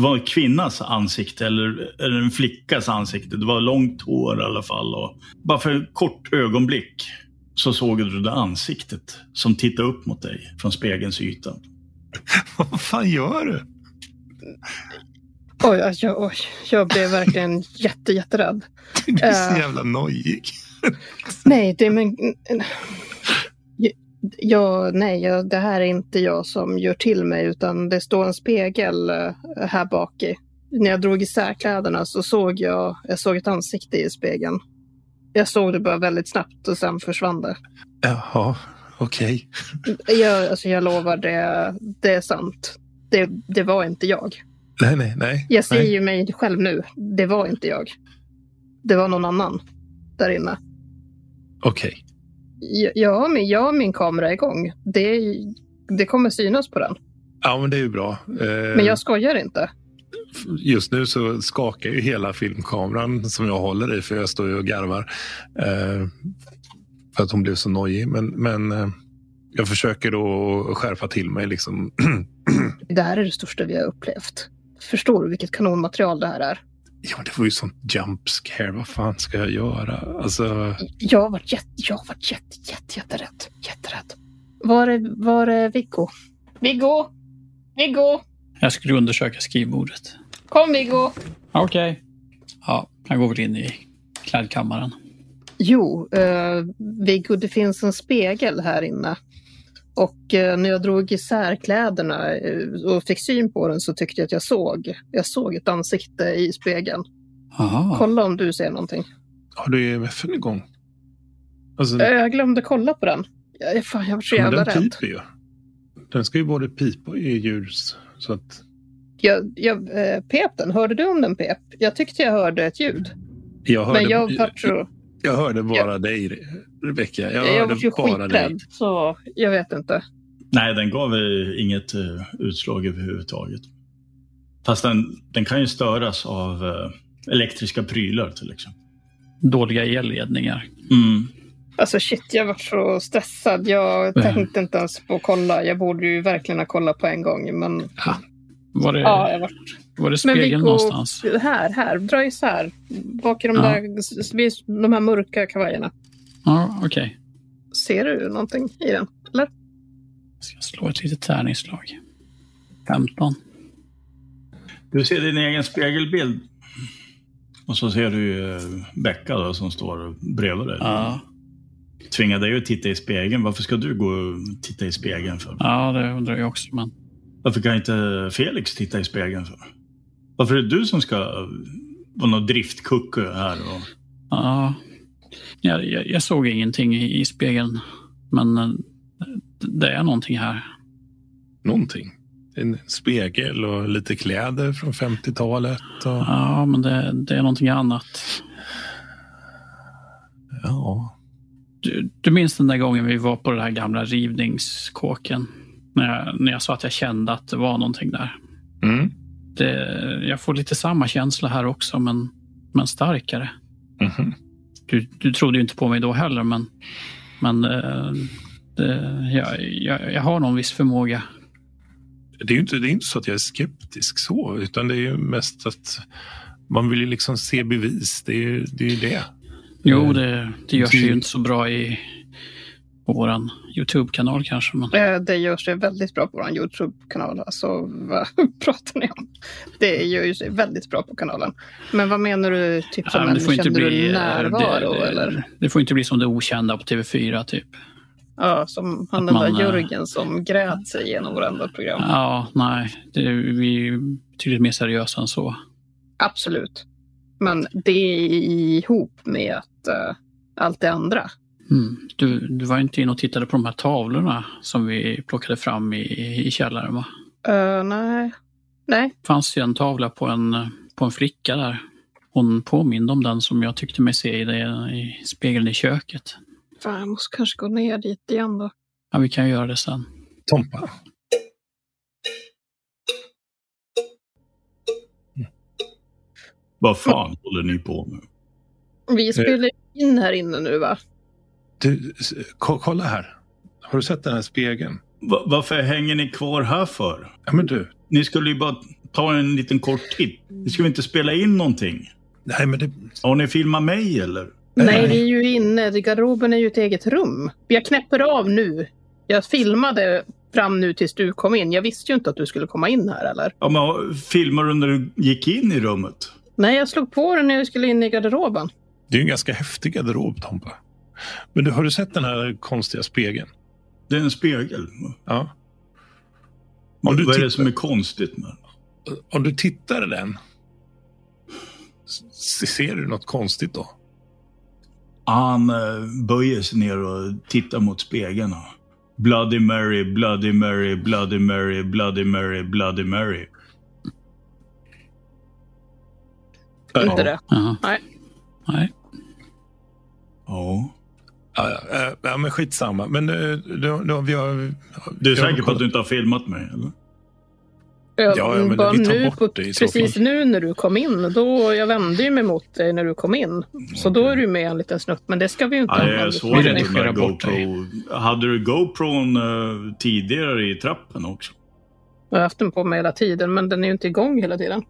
Det var en kvinnas ansikte eller, eller en flickas ansikte. Det var långt hår i alla fall. Och bara för ett kort ögonblick så såg du det ansiktet som tittade upp mot dig från spegelns yta. Vad fan gör du? Oj, oj, oj. Jag blev verkligen jätte, jätterädd. Du är så Eh. jävla nojig. Nej, det men... Ja, nej, jag, det här är inte jag som gör till mig utan det står en spegel eh, här bak i. När jag drog isär kläderna så såg jag, jag såg ett ansikte i spegeln. Jag såg det bara väldigt snabbt och sen försvann det. Jaha, okej. Jag, alltså jag lovar, det, det är sant. Det, det var inte jag. Nej, nej, nej. Jag ser nej. ju mig själv nu. Det var inte jag. Det var någon annan där inne. Okej. Har min, jag har min kamera igång. Det, det kommer synas på den. Ja, men det är ju bra. Eh, Men jag skojar inte. Just nu så skakar ju hela filmkameran som jag håller i för jag står ju och garvar. Eh, för att hon blev så nojig. Men, men eh, jag försöker då skärpa till mig. Liksom. Det här är det största vi har upplevt. Förstår du vilket kanonmaterial det här är? Ja, men det var ju sånt jump scare. Vad fan ska jag göra? Alltså, Jag har varit jätte, jag har varit jätte, jätte, jätterädd. Jätterädd. Var är, var är Viggo? Viggo! Viggo! Jag skulle undersöka skrivbordet. Kom Viggo! Okej. Ja, jag går väl in i klädkammaren. Jo, uh, Viggo, det finns en spegel här inne. Och eh, när jag drog isär kläderna eh, och fick syn på den så tyckte jag att jag såg, jag såg ett ansikte i spegeln. Aha. Kolla om du ser någonting. har du EMFen igång? Alltså, Eh, Jag glömde kolla på den. Jag, fan, jag var så ja, jävla den rädd. piper ju. Den ska ju både pipa och ge ljus. Så att, Jag, jag eh, pep den. Hörde du om den pep? Jag tyckte jag hörde ett ljud. jag hörde, Men jag var så... jag hörde bara dig, Rebecka. Jag, Jag, hörde var ju bara dig. skiträdd. Så jag vet inte. Nej, den gav inget eh, utslag överhuvudtaget. Fast den, den kan ju störas av eh, elektriska prylar till exempel. Dåliga elledningar. Mm. Alltså shit, jag var så stressad. Jag Ja. tänkte inte ens på att kolla. Jag borde ju verkligen ha kollat på en gång. Men Var det, ja, jag var... var det Men spegeln någonstans? här, här, dra isär. Bak i de Ja. där, de här mörka kavajerna. Ja, okej. Ser du någonting i den? Eller? Jag ska slå ett litet tärningsslag. 15. Du ser din egen spegelbild. Och så ser du ju eh, Becka då, som står bredvid dig. Ja. Tvingar dig att titta i spegeln. Varför ska du gå och titta i spegeln för? ja, det undrar jag också. Men Varför kan inte Felix titta i spegeln för? Varför är det du som ska vara någon driftkucku här? Och... ja, jag, jag, såg ingenting i, i spegeln. Men eh, det är någonting här. Någonting. En spegel och lite kläder från 50-talet. Och... Ja, men det, det är någonting annat. Ja. Du, du minns den där gången vi var på den här gamla rivningskåken? När jag, när jag sa att jag kände att det var någonting där. Mm. Det, jag får lite samma känsla här också, men, men starkare. Mhm. Du, du trodde ju inte på mig då heller, men, men eh, det, jag, jag, jag har någon viss förmåga. Det är ju inte, det är inte så att jag är skeptisk så, utan det är ju mest att man vill ju liksom se bevis. Det är ju det. Är det. Jo, Mm. det, det görs ju Det- inte så bra i på vår Youtube-kanal kanske. Men, Eh, Det görs det väldigt bra på vår Youtube-kanal. Alltså, vad pratar ni om? Det görs sig väldigt bra på kanalen. Men vad menar du? Typ som Ja, men en, det får inte kände bli du eh, närvaro? det, eller? det, det får inte bli som det okända på TV4 typ. Ja, som han den där man, eh, Jörgen som grät sig genom varenda program. Ja, nej, det, vi är betydligt mer seriösa än så. Absolut. Men det är ihop med att, eh, allt det andra. Mm. Du, du var inte inne och tittade på de här tavlorna som vi plockade fram i, i källaren va? Eh, nej. Nej. fanns ju en tavla på en, på en flicka där. Hon påminde om den som jag tyckte mig se i, det, i spegeln i köket. Fan, jag måste kanske gå ner dit igen då. Ja, vi kan göra det sen. Tompa. Vad fan håller ni på med? Vi spelar in här inne nu va? Du, kolla här. Har du sett den här spegeln? Va- varför hänger ni kvar här för? Ja, men du. Ni skulle ju bara ta en liten kort titt. Ni skulle inte spela in någonting. Nej, men det... Har ni filmat mig eller? Nej, vi är ju inne. Garderoben är ju ett eget rum. Jag knäpper av nu. Jag filmade fram nu tills du kom in. Jag visste ju inte att du skulle komma in här eller? Ja, men filmar du när du gick in i rummet? Nej, jag slog på den när jag skulle in i garderoben. Det är ju en ganska häftig garderob, Tompa. Men du, har du sett den här konstiga spegeln? Det är en spegel. Ja. Om du Vad är det som är konstigt med? Om du tittar i den, ser du något konstigt då? Han eh, böjer sig ner och tittar mot spegeln. Bloody Mary, Bloody Mary, Bloody Mary, Bloody Mary, Bloody Mary. Inte det. Nej. Nej. Ja. Ja, ja, eh, ja men skitsamma. Men eh, då, då, vi har... Du är säker på att du inte har filmat mig? Eller? Ja, ja, men bara vi tar nu bort det i så Precis fall. nu när du kom in, då jag vände ju mig mot dig när du kom in. Så då är du med en liten snutt, men det ska vi ju inte Ja, använda. jag såg inte dig. GoPro. Hade du GoPron eh, tidigare i trappen också? Jag har haft den på mig hela tiden, men den är ju inte igång hela tiden.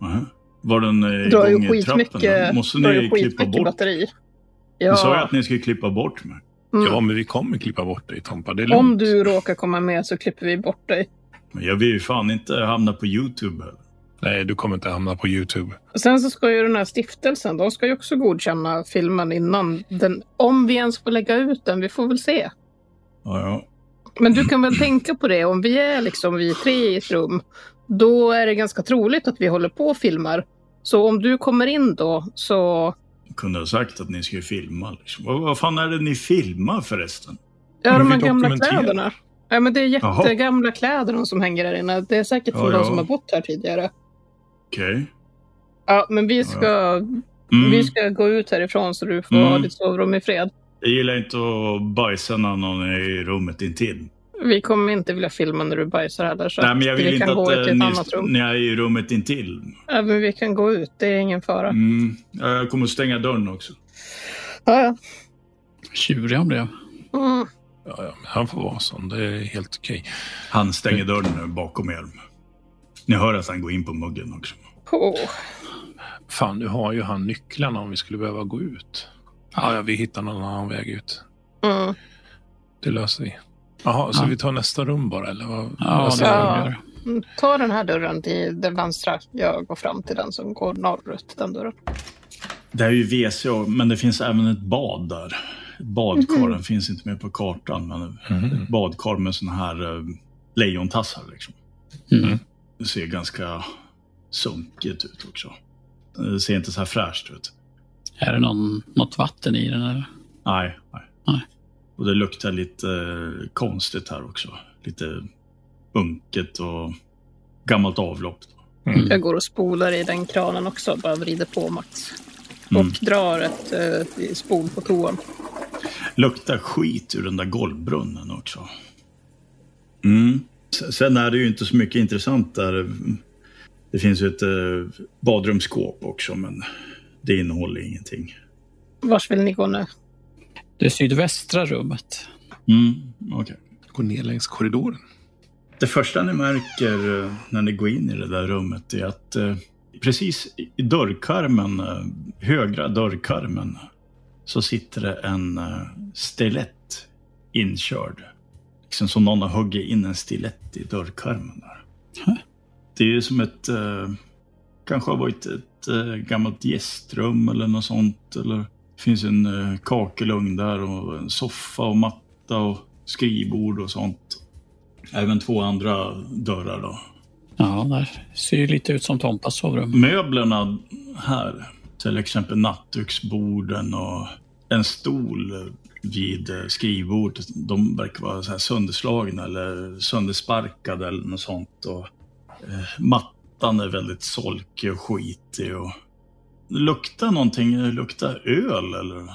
Nähä. Var den eh, igång i trappen? Måste ni klippa skitmycket bort? batteri. Du sa ju Ja, att ni skulle klippa bort mig. mm. Ja, men vi kommer klippa bort dig, Tompa. Det är lugnt. Om du råkar komma med så klipper vi bort dig. Men jag vill ju fan inte hamna på YouTube. heller. Nej, du kommer inte hamna på YouTube. Sen så ska ju den här stiftelsen, de ska ju också godkänna filmen innan den, om vi ens får lägga ut den, vi får väl se. Ja, ja. Men du kan väl tänka på det, om vi är liksom vi tre i ett rum, då är det ganska troligt att vi håller på och filmar. Så om du kommer in då, så... Kunde ha sagt att ni skulle filma. Liksom. Vad, vad fan är det ni filmar förresten? Ja, de här gamla kläderna. Ja, men det är Jaha. jättegamla kläder de som hänger där inne. Det är säkert från Ja, de ja. som har bott här tidigare. Okej. Ja, men vi ska, Mm. vi ska gå ut härifrån så du får Mm. ha ditt sovrum i fred. Jag gillar inte att bajsa när någon är i rummet intill. Vi kommer inte vilja filma när du bajsar heller. Så Nej, men jag vill vi inte kan gå att ut eh, till ett ni, annat rum. ni är i rummet intill. Ja, men vi kan gå ut, det är ingen fara. Mm. Ja, Jag kommer stänga dörren också. Ja, ja. Tjurig han blev. Mm. Ja, ja, men han får vara sån. Det är helt okej. Han stänger dörren nu bakom er. Ni hör att han går in på muggen också. Åh. Fan, nu har ju han nycklarna om vi skulle behöva gå ut. Ja, ja vi hittar någon annan väg ut. Mm. Det löser vi. Jaha, så Ja. vi tar nästa rum bara, eller? Vad, Ja, vad? Ja. Mm, Ta den här dörren till den vänstra. Jag går fram till den som går norrut, den dörren. Det är ju WC, men det finns även ett bad där. Ett badkar, den finns inte med på kartan, men Mhm. ett badkar med såna här eh, lejontassar. Liksom. Mm. Det ser ganska sunkigt ut också. Det ser inte så här fräscht ut. Är det någon, något vatten i den? Eller? Nej, nej. Nej. Och det luktar lite eh, konstigt här också. Lite unket och gammalt avlopp. Mm. Jag går och spolar i den kranen också, bara vrider på max. Mm. Och drar ett eh, spol på toan. Luktar skit ur den där golvbrunnen också. Mm. Sen är det ju inte så mycket intressant där. Det finns ju ett eh, badrumsskåp också, men det innehåller ingenting. Vars vill ni gå nu? Det sydvästra rummet. Mm, okej. Gå ner längs korridoren. Det första ni märker eh, när ni går in i det där rummet är att eh, precis i dörrkarmen, eh, högra dörrkarmen, så sitter det en stilett inkörd. Liksom som någon har huggit in en stilett i dörrkarmen. Där. Det är ju som ett, kanske har varit ett gammalt gästrum eller något sånt. Eller det finns en eh, kakelugn där och en soffa och matta och skrivbord och sånt. Även två andra dörrar då. Ja, där ser ju lite ut som Tompas sovrum. Möblerna här, till exempel nattduksborden och en stol vid eh, skrivbordet, de verkar vara så här sönderslagna eller söndersparkade eller något sånt. Och, eh, mattan är väldigt solkig och skitig. Och det luktar någonting, det luktar öl eller?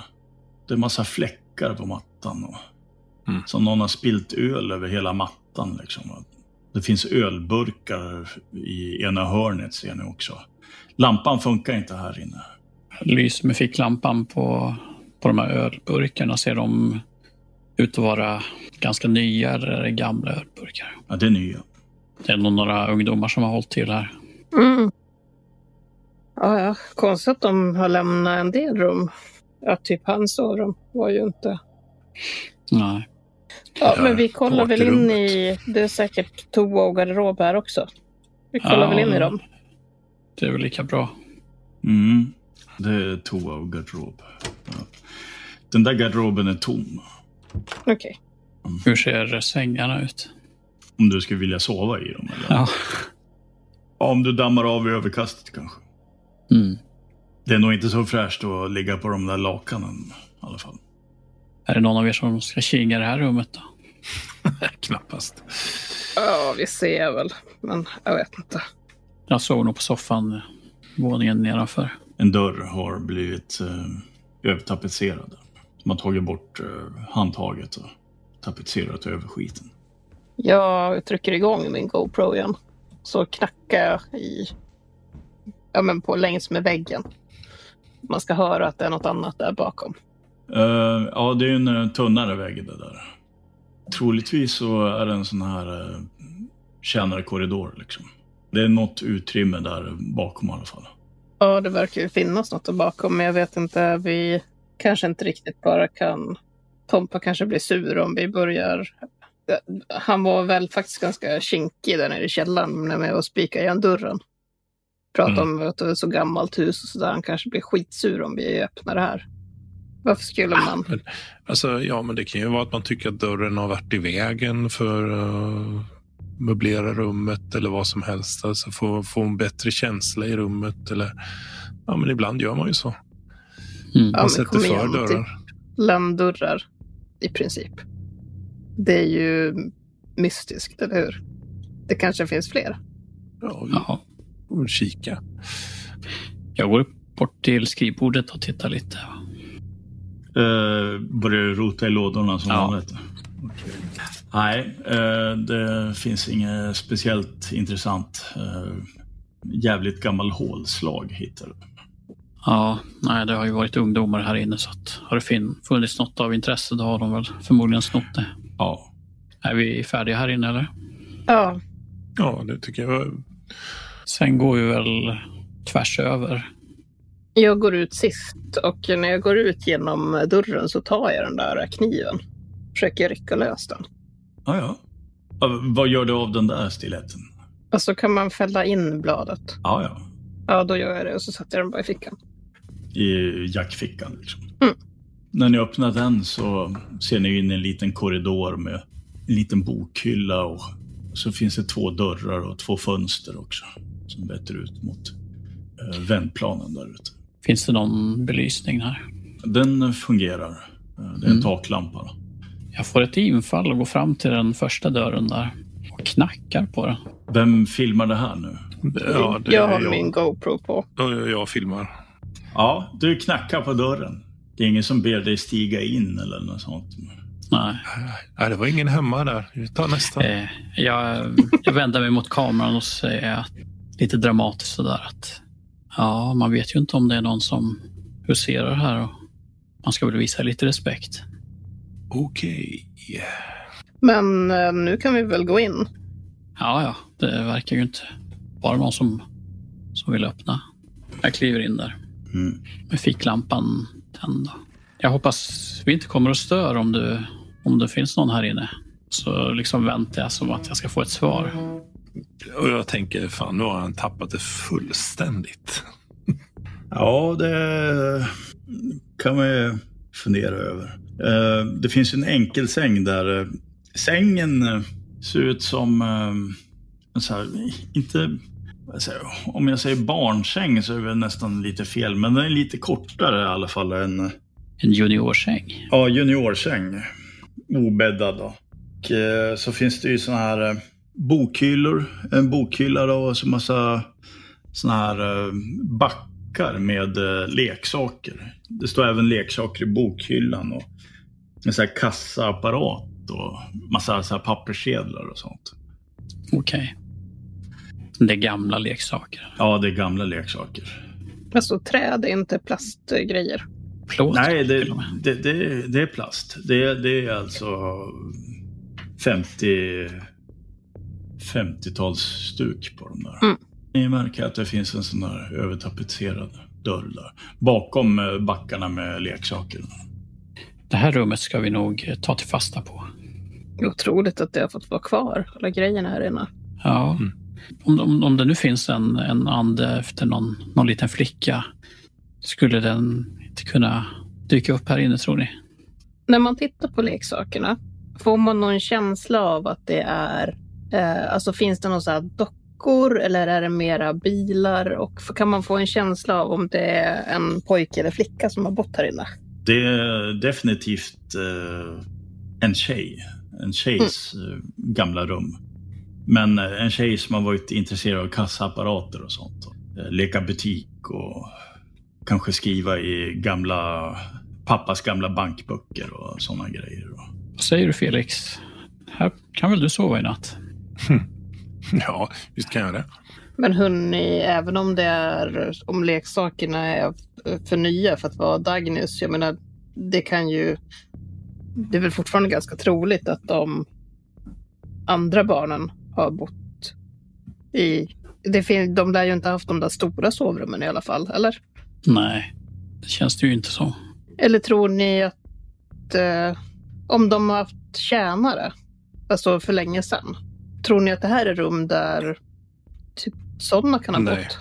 Det är massa fläckar på mattan. Och, Mm. Som någon har spilt öl över hela mattan. Liksom. Det finns ölburkar i ena hörnet ser ni också. Lampan funkar inte här inne. Lys med ficklampan på, på de här ölburkarna. Ser de ut att vara ganska nya eller är det gamla ölburkar? Ja, det är nya. Det är nog några ungdomar som har hållit till här. Mm. Ja, ja. Konstigt att de har lämnat en del rum. Ja, typ hans sovrum var ju inte... Nej. Ja, men vi kollar väl in i... Det är säkert toa och garderob här också. Vi kollar Ja. väl in i dem. Det är väl lika bra. Mm. Det är toa och garderob. Ja. Den där garderoben är tom. Okej. Hur ser sängarna ut? Om du skulle vilja sova i dem. Eller? Ja. Om du dammar av i överkastet kanske. Mm. Det är nog inte så fräscht att ligga på de där lakanen i alla fall. Är det någon av er som ska kinga det här rummet då? Knappast. Ja, vi ser väl. Men jag vet inte. Jag sov nog på soffan våningen nedanför. En dörr har blivit eh, övertapetserad. De har tagit bort eh, handtaget och tapetserat över skiten. Jag trycker igång min GoPro igen. Så knackar jag i... Ja, men på längs med väggen. Man ska höra att det är något annat där bakom. Eh, ja, det är en eh, tunnare vägg det där. Troligtvis så är det en sån här uh, tjänarkorridor liksom. Det är något utrymme där bakom i alla fall. Ja, det verkar ju finnas något där bakom, men jag vet inte. Vi kanske inte riktigt bara kan... Tompa kanske blir sur om vi börjar... Han var väl faktiskt ganska kinkig där nere i källaren när med att spika igen dörren. Prata om att det är ett så gammalt hus och sådär. Han kanske blir skitsur om vi öppnar det här. Varför skulle man? Men, alltså, ja, men det kan ju vara att man tycker att dörren har varit i vägen för uh, möblera rummet eller vad som helst. Alltså få, få en bättre känsla i rummet. Eller, ja, men ibland gör man ju så. Mm. Ja, Man men sätter för igen, dörrar. typ. Landdörrar i princip. Det är ju mystiskt, eller hur? Det kanske finns fler. Ja, vi Ja. Får kika. Jag går bort till skrivbordet och tittar lite. Uh, börjar du rota i lådorna som Ja. vanligt? Okej. Nej, eh, det finns inget speciellt intressant. Uh, jävligt gammal hålslag hittar du. Ja, nej, det har ju varit ungdomar här inne så att har det funnits något av intresse då har de väl förmodligen snott det. Ja. Är vi färdiga här inne eller? Ja, Ja, det tycker jag. Sen går vi väl tvärs över. jag går ut sist och när jag går ut genom dörren så tar jag den där kniven. Försöker rycka lös den. Ja, ja. Ja, Vad gör du av den där stiletten? Och så kan man fälla in bladet. Ja, ja. Ja, då gör jag det och så sätter jag den bara i fickan. I jackfickan. Liksom. Mm. När ni öppnar den så ser ni in i en liten korridor med en liten bokhylla och så finns det två dörrar och två fönster också som vetter ut mot eh, vändplanen där ute. Finns det någon belysning här? Den fungerar. Eh, Det är en Mm. taklampa. Då. Jag får ett infall och går fram till den första dörren där och knackar på den. Vem filmar det här nu? Ja, det jag har min GoPro på. Jag, jag filmar. Ja, du knackar på dörren. Det är ingen som ber dig stiga in eller något sånt. Nej. Nej, det var ingen hemma där. Vi tar nästa. Eh, jag, jag vänder mig mot kameran och säger att, lite dramatiskt sådär att ja, man vet ju inte om det är någon som huserar här och man ska väl visa lite respekt. Okej. Men eh, nu kan vi väl gå in. Ja, ja, det verkar ju inte vara någon som, som vill öppna. Jag kliver in där Mm. med ficklampan tänd. då. Jag hoppas vi inte kommer att störa om om det finns någon här inne. Så liksom väntar jag som att jag ska få ett svar. Och jag tänker, fan nu har han tappat det fullständigt. Ja, det kan man ju fundera över. Eh, Det finns en enkelsäng där. eh, Sängen eh, ser ut som, eh, här, inte, säger om jag säger barnsäng så är det nästan lite fel, men den är lite kortare i alla fall än En juniorsäng. ja, juniorsäng. Obäddad då. Och så finns det ju såna här, bokhyllor. En bokhylla då, och så massa såna här eh, backar med eh, leksaker. Det står även leksaker i bokhyllan och en sån här kassaapparat och massa så här papperssedlar och sånt. Okej. Det är gamla leksaker. Ja, det är gamla leksaker. Alltså träd är inte plastgrejer. Plåt Nej, det, det, det, det är plast. Det, det är alltså 50 50-talsstuk på de där. Mm. Ni märker att det finns en sån där övertapetserad dörr där. Bakom eh, backarna med leksaker. Det här rummet ska vi nog eh, ta till fasta på. Otroligt att det har fått vara kvar, alla grejerna här inne. Ja. Mm. Om, om, om det nu finns en, en ande efter någon, någon liten flicka, skulle den inte kunna dyka upp här inne tror ni? När man tittar på leksakerna, får man någon känsla av att det är, eh, alltså finns det någon så här dockor eller är det mera bilar? Och kan man få en känsla av om det är en pojke eller flicka som har bott här inne? Det är definitivt eh, en tjej. En tjejs eh, gamla rum. Men eh, en tjej som har varit intresserad av kassaapparater och sånt. Eh, leka butik och kanske skriva i gamla pappas gamla bankböcker och sådana grejer. Vad säger du Felix? Här kan väl du sova i natt? Ja, visst kan jag det. Men hörni, även om det är, om leksakerna är för nya för att vara Dagnus, jag menar, det kan ju, det är väl fortfarande ganska troligt att de andra barnen har bott i, det fin, de lär ju inte ha haft de där stora sovrummen i alla fall, eller? Nej, det känns det ju inte så. Eller tror ni att eh, om de har haft tjänare, alltså för länge sedan, tror ni att det här är rum där typ sådana kan ha Nej. bott?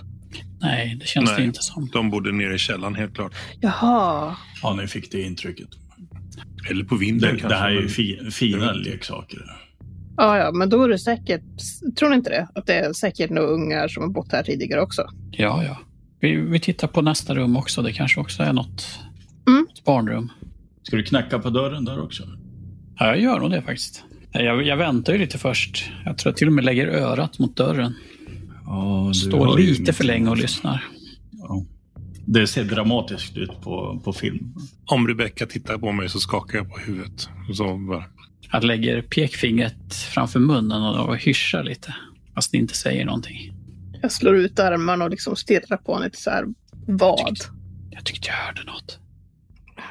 Nej, det känns det Nej. inte som. De bodde nere i källaren helt klart. Jaha, Ja, ni fick det intrycket. Eller på vinden Det, kanske. det här är ju fi, fina leksaker. Ja, ja, men då är det säkert, tror ni inte det? Att det är säkert några ungar som har bott här tidigare också? Ja, ja. Vi, vi tittar på nästa rum också. Det kanske också är något Mm. ett barnrum. Ska du knacka på dörren där också? Ja, jag gör nog det faktiskt. Jag, jag väntar ju lite först. Jag tror jag till och med lägger örat mot dörren. Ja, Står ju lite för länge och lyssnar. Ja. Det ser dramatiskt ut på, på film. Om Rebecka tittar på mig så skakar jag på huvudet. Så bara, Jag lägger pekfingret framför munnen och, hyschar lite. Fast ni inte säger någonting. Jag slår ut armarna och liksom stirrar på honom lite så här. Vad? Jag tyckte jag hörde något.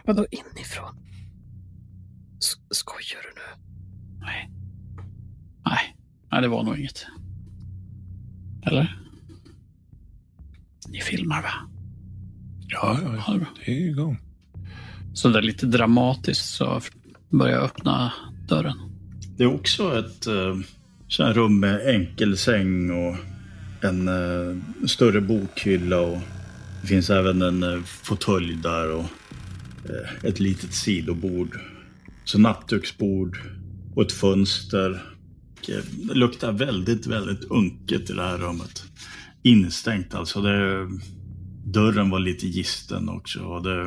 Vadå inifrån? S- skojar du nu? Nej. Nej. Nej, det var nog inget. Eller? Ni filmar va? ja, ja, Ja, det är bra. det är igång. Så där lite dramatiskt så börjar jag öppna dörren. Det är också ett eh, rum med enkelsäng och en eh, större bokhylla. Och det finns även en eh, fåtölj där och eh, ett litet sidobord. Så nattduksbord och ett fönster. Eh, Det luktar väldigt, väldigt unket i det här rummet. Instängt alltså. Det, dörren var lite gisten också. Och det,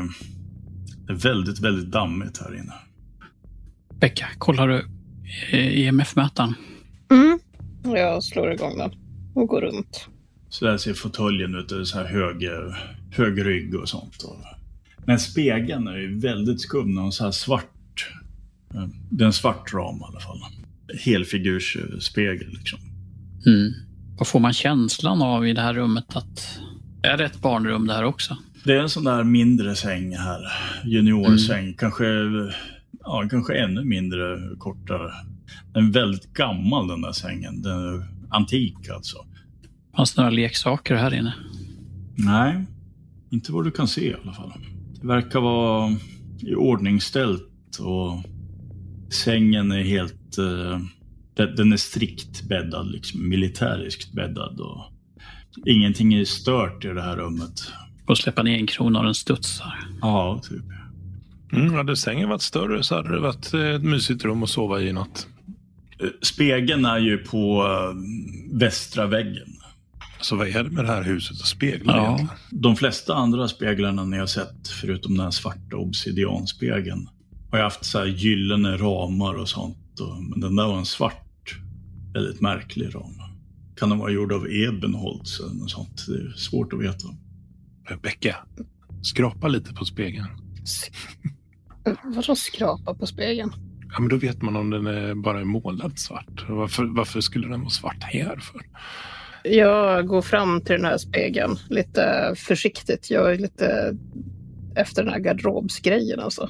det är väldigt, väldigt dammigt här inne. Becka, kollar du eh, EMF-mätaren? Mm. Jag slår igång den och går runt. Så där ser fåtöljen ut. Det är så här hög, hög rygg och sånt. Men spegeln är ju väldigt skum. Är så här svart. Eh, Det är en svart ram i alla fall. Helfigursspegel liksom. Mm. Vad får man känslan av i det här rummet att... Är det ett barnrum det här också? Det är en sån där mindre säng här. Juniorsäng. Kanske, ja, kanske ännu mindre, kortare. Den är väldigt gammal den där sängen. Den är antik alltså. Fanns det några leksaker här inne? Nej, inte vad du kan se i alla fall. Det verkar vara i ordningställt och sängen är helt... eh, den- är strikt bäddad, liksom militäriskt bäddad. Och ingenting är stört i det här rummet. Och släppa ner en krona och den studsar. Ja, typ. Mm, hade sängen varit större så hade det varit eh, ett mysigt rum att sova i natt. Eh, Spegeln är ju på västra väggen. Så vad är det med det här huset och speglar Ja. egentligen? De flesta andra speglarna ni har sett, förutom den här svarta obsidianspegeln, har ju haft så här gyllene ramar och sånt. Och, men den där var en svart Väldigt märklig ram. Kan den vara gjord av ebenholts eller något sånt? Det är svårt att veta. Rebecka, skrapa lite på spegeln. Vadå skrapa på spegeln? Ja, men då vet man om den är bara är målad svart. Varför, varför skulle den vara svart här för? Jag går fram till den här spegeln lite försiktigt. Jag är lite efter den här garderobsgrejen alltså.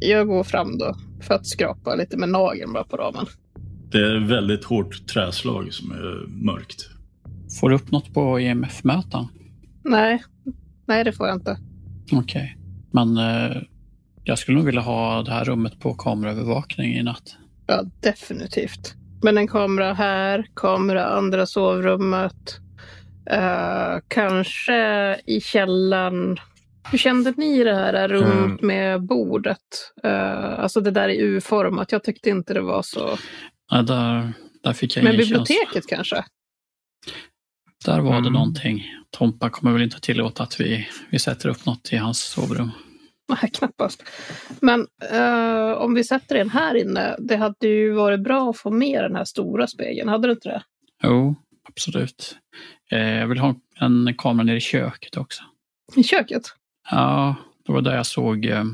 Jag går fram då för att skrapa lite med nageln bara på ramen. Det är väldigt hårt träslag som är mörkt. Får du upp något på E EMF-mätaren? Nej, nej det får jag inte. Okej. Men eh, jag skulle nog vilja ha det här rummet på kameraövervakning i natt. Ja, definitivt. Men en kamera här, kamera andra sovrummet. Eh, kanske i källaren. Hur kände ni det här runt Mm. med bordet? Eh, alltså det där i U-format. Jag tyckte inte det var så. Nej, där, där fick jag Men ingen känsla. biblioteket kanske? Där var det Mm. någonting. Tompa kommer väl inte tillåta att vi, vi sätter upp något i hans sovrum. Nej, knappast. Men eh, om vi sätter den här inne. Det hade ju varit bra att få med den här stora spegeln. Hade det inte det? Jo, absolut. Eh, jag vill ha en kamera nere i köket också. I köket? Ja, det var där jag såg eh,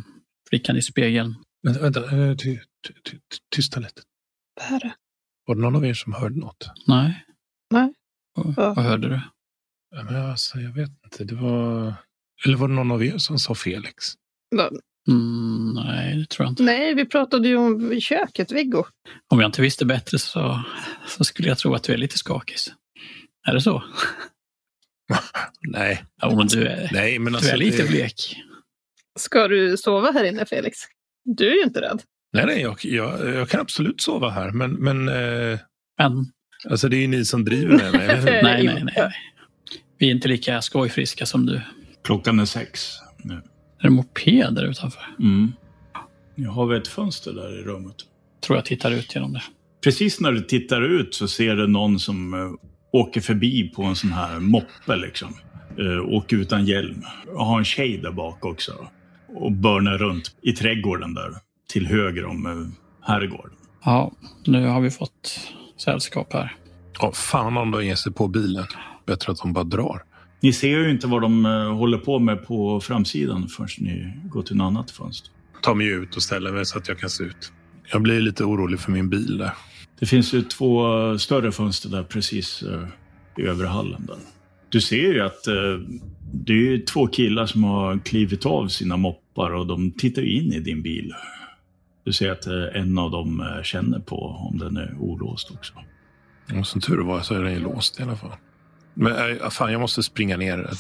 flickan i spegeln. Vänta, vänta eh, ty, ty, ty, tysta lite. Vad är det? Var det någon av er som hörde något? Nej. Nej. Vad, Ja. vad hörde du? Ja, men alltså, jag vet inte. Det var... Eller var det någon av er som sa Felix? Va? Mm, nej, det tror jag inte. Nej, vi pratade ju om köket, Viggo. Om jag inte visste bättre så, så skulle jag tro att du är lite skakis. Är det så? Nej. Ja, men du är, Nej, men du alltså... är lite det... blek. Ska du sova här inne, Felix? Du är ju inte rädd. Nej, nej, jag, jag, jag kan absolut sova här. Men, men eh, Men alltså, det är ju ni som driver med mig. eller hur? nej, nej, nej. Vi är inte lika skojfriska som du. Klockan är sex nu. Är det mopeder utanför? Mm. Jag har vi ett fönster där i rummet. Tror jag tittar ut genom det. Precis när du tittar ut så ser du någon som eh, åker förbi på en sån här moppe liksom. Eh, åker utan hjälm. Och har en tjej där bak också. Och börnar runt i trädgården där. Till höger om eh, herrgården. Ja, nu har vi fått sällskap här. Ja, fan om de ger sig på bilen. Bättre att de bara drar. Ni ser ju inte vad de eh, håller på med på framsidan förrän ni går till ett annat fönster. Ta mig ut och ställer mig så att jag kan se ut. Jag blir lite orolig för min bil där. Det finns ju två eh, större fönster där precis eh, i övre hallen. Där. Du ser ju att eh, det är ju två killar som har klivit av sina moppar och de tittar in i din bil. Du ser att en av dem känner på om den är olåst också. Och som tur var så är den ju låst i alla fall. Men äh, fan, jag måste springa ner.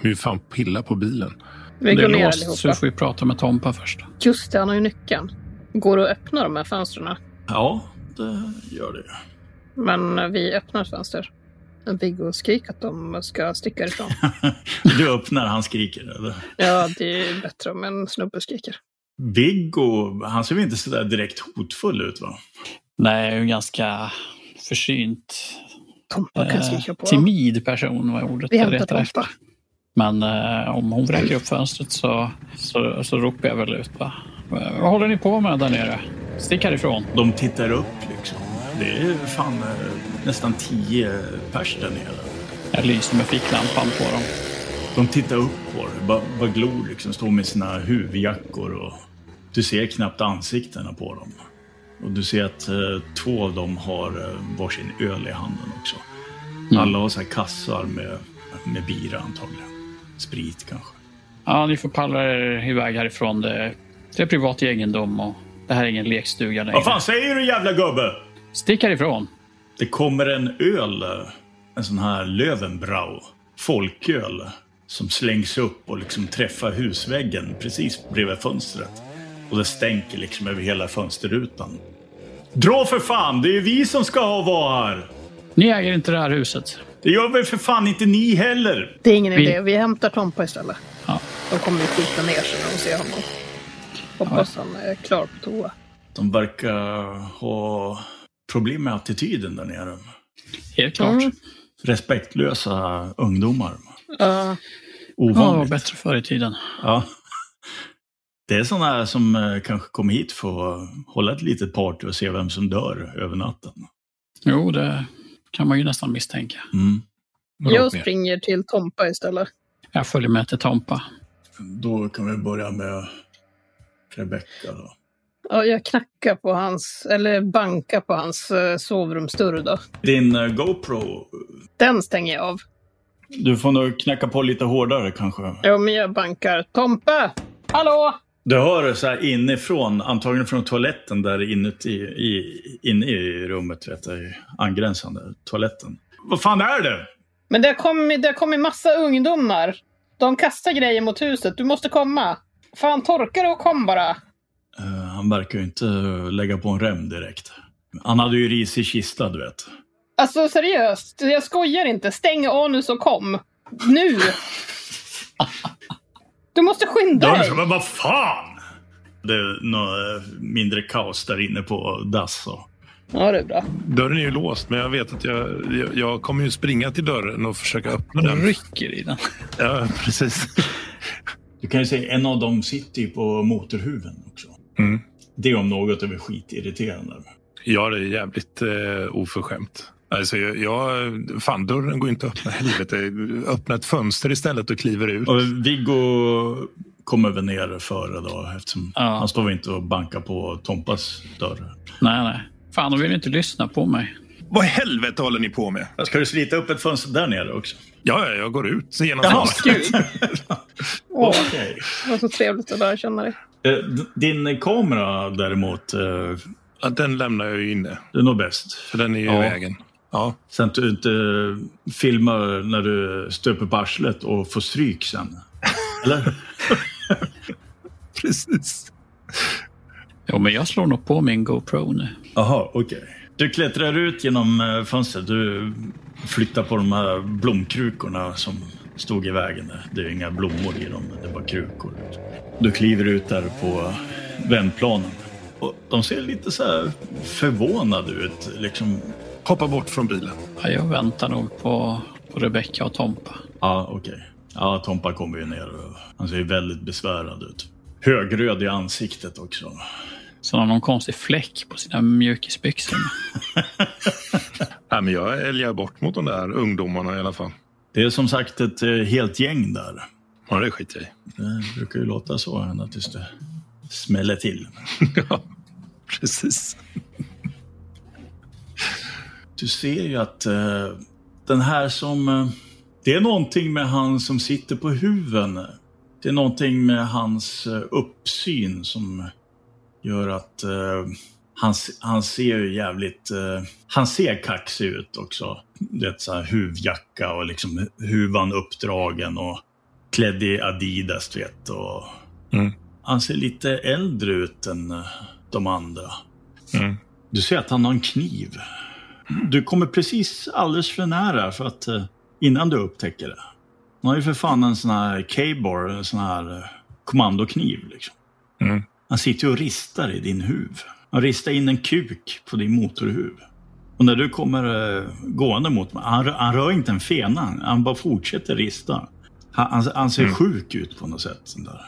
Hur fan pilla på bilen? Vi det går är ner låst, så allihopa. får vi prata med Tompa först. Just det, han har ju nyckeln. Går det att öppna de här fönstren? Ja, det gör det. Men vi öppnar ett fönster. Viggo skriker att de ska sticka ifrån. Du öppnar, han skriker. Eller? ja, det är bättre om en snubbe skriker. Viggo, han ser väl inte sådär direkt hotfull ut va? Nej, jag är ju en ganska försynt, Tompa kan eh, skrika på timid person var ordet Vi jag letar efter. Men eh, om hon vräker upp fönstret så, så, så ropar jag väl ut. Va? Vad håller ni på med där nere? Stick härifrån. De tittar upp liksom. Det är fan eh, nästan tio pers där nere. Jag lyser med ficklampan på dem. De tittar upp på det, bara, bara glor liksom, står med sina huvudjackor och du ser knappt ansiktena på dem. Och du ser att eh, två av dem har eh, varsin öl i handen också. Alla har så här kassar med, med bira antagligen. Sprit kanske. Ja, ni får palla er iväg härifrån. Det, det är privat egendom och det här är ingen lekstuga längre. Vad fan säger du jävla gubbe? Stick härifrån. Det kommer en öl, en sån här Löwenbrau, folköl, som slängs upp och liksom träffar husväggen precis bredvid fönstret. Och det stänker liksom över hela fönsterrutan. Dra för fan! Det är vi som ska ha vara här! Ni äger inte det här huset. Det gör väl för fan inte ni heller! Det är ingen Vi- idé. Vi hämtar Tompa istället. Ja. De kommer ju skjuta ner sig när de ser honom. Hoppas han är klar på toa. De verkar ha problem med attityden där nere. Helt klart. Mm. Respektlösa ungdomar. Ja, Ja, var Ovanligt. bättre förr i tiden. Ja. Det är sådana som eh, kanske kommer hit för att hålla ett litet party och se vem som dör över natten. Jo, det kan man ju nästan misstänka. Mm. Jag springer till Tompa istället. Jag följer med till Tompa. Då kan vi börja med Rebecca då. Ja, jag knackar på hans, eller bankar på hans eh, sovrumsdörr då. Din eh, GoPro, Den stänger jag av. du får nog knacka på lite hårdare kanske. Ja, men jag bankar. Tompa! Hallå! Du hör det så här inifrån, antagligen från toaletten där inuti, i, inne i rummet, vet du, angränsande toaletten. Vad fan är det? Men det har kommit, det har kommit massa ungdomar. De kastar grejer mot huset. Du måste komma. Fan, torka och kom bara. Eh, han verkar ju inte lägga på en rem direkt. Han hade ju risig kista, du vet. Alltså seriöst, jag skojar inte. Stäng anus och kom. Nu! Du måste skynda Dörren dig! men vad fan! Det är något mindre kaos där inne på dass. Och. Ja, det är bra. Dörren är ju låst, men jag vet att jag, jag, jag kommer ju springa till dörren och försöka öppna den. Rycker i den. Ja, precis. Du kan ju se, en av dem sitter ju på motorhuven också. Mm. Det om något är väl skitirriterande. Ja, det är jävligt eh, oförskämt. Alltså, jag, jag, fan, dörren går inte att öppna. Helvete. Öppna ett fönster istället och kliver ut. Och Viggo kommer väl ner före då eftersom Ja. han står väl inte och bankar på Tompas dörr. Nej, nej. Fan, de vill inte lyssna på mig. Vad i helvete håller ni på med? Ska du slita upp ett fönster där nere också? Ja, ja, jag går ut genom Jaha. fönstret. Åh, Okej. det var så trevligt att lära känna dig. Eh, Din kamera däremot, eh, Ja, den lämnar jag ju inne, det är nog bäst. för den är ju Ja. i vägen. Ja, Så att du inte filmar när du stöper på arslet och får stryk sen. Eller? precis. Jo, men jag slår nog på min GoPro nu. Jaha, okej. Du klättrar ut genom eh, fönstret. Du flyttar på de här blomkrukorna som stod i vägen. där. Det är inga blommor i dem, det är bara krukor. Du kliver ut där på vändplanen. Och de ser lite så här förvånade ut. Liksom. Hoppa bort från bilen. Ja, jag väntar nog på, på Rebecca och Tompa. Ja, okej. Ja, Tompa kommer ju ner och han ser väldigt besvärad ut. Högröd i ansiktet också. Så har någon konstig fläck på sina mjukisbyxor. Nej, men jag älgar bort mot de där ungdomarna i alla fall. Det är som sagt ett eh, helt gäng där. Ja, det skiter jag i. Det brukar ju låta så ända tills det smäller till. ja, precis. Du ser ju att eh, den här som... Eh, det är någonting med han som sitter på huven. Det är någonting med hans eh, uppsyn som gör att eh, han, han ser ju jävligt... Eh, han ser kaxig ut också. Det är så här huvjacka och liksom huvan uppdragen och klädd i Adidas, du vet. Och Mm. Han ser lite äldre ut än eh, de andra. Mm. Du ser att han har en kniv. Du kommer precis alldeles för nära för att eh, innan du upptäcker det. Han har ju för fan en sån här K-bar, en sån här eh, kommandokniv. Liksom. Mm. Han sitter ju och ristar i din huv. Han ristar in en kuk på din motorhuv. Och när du kommer eh, gående mot mig, han, han rör inte en fena. Han bara fortsätter rista. Han, han, han ser Mm. sjuk ut på något sätt. Där.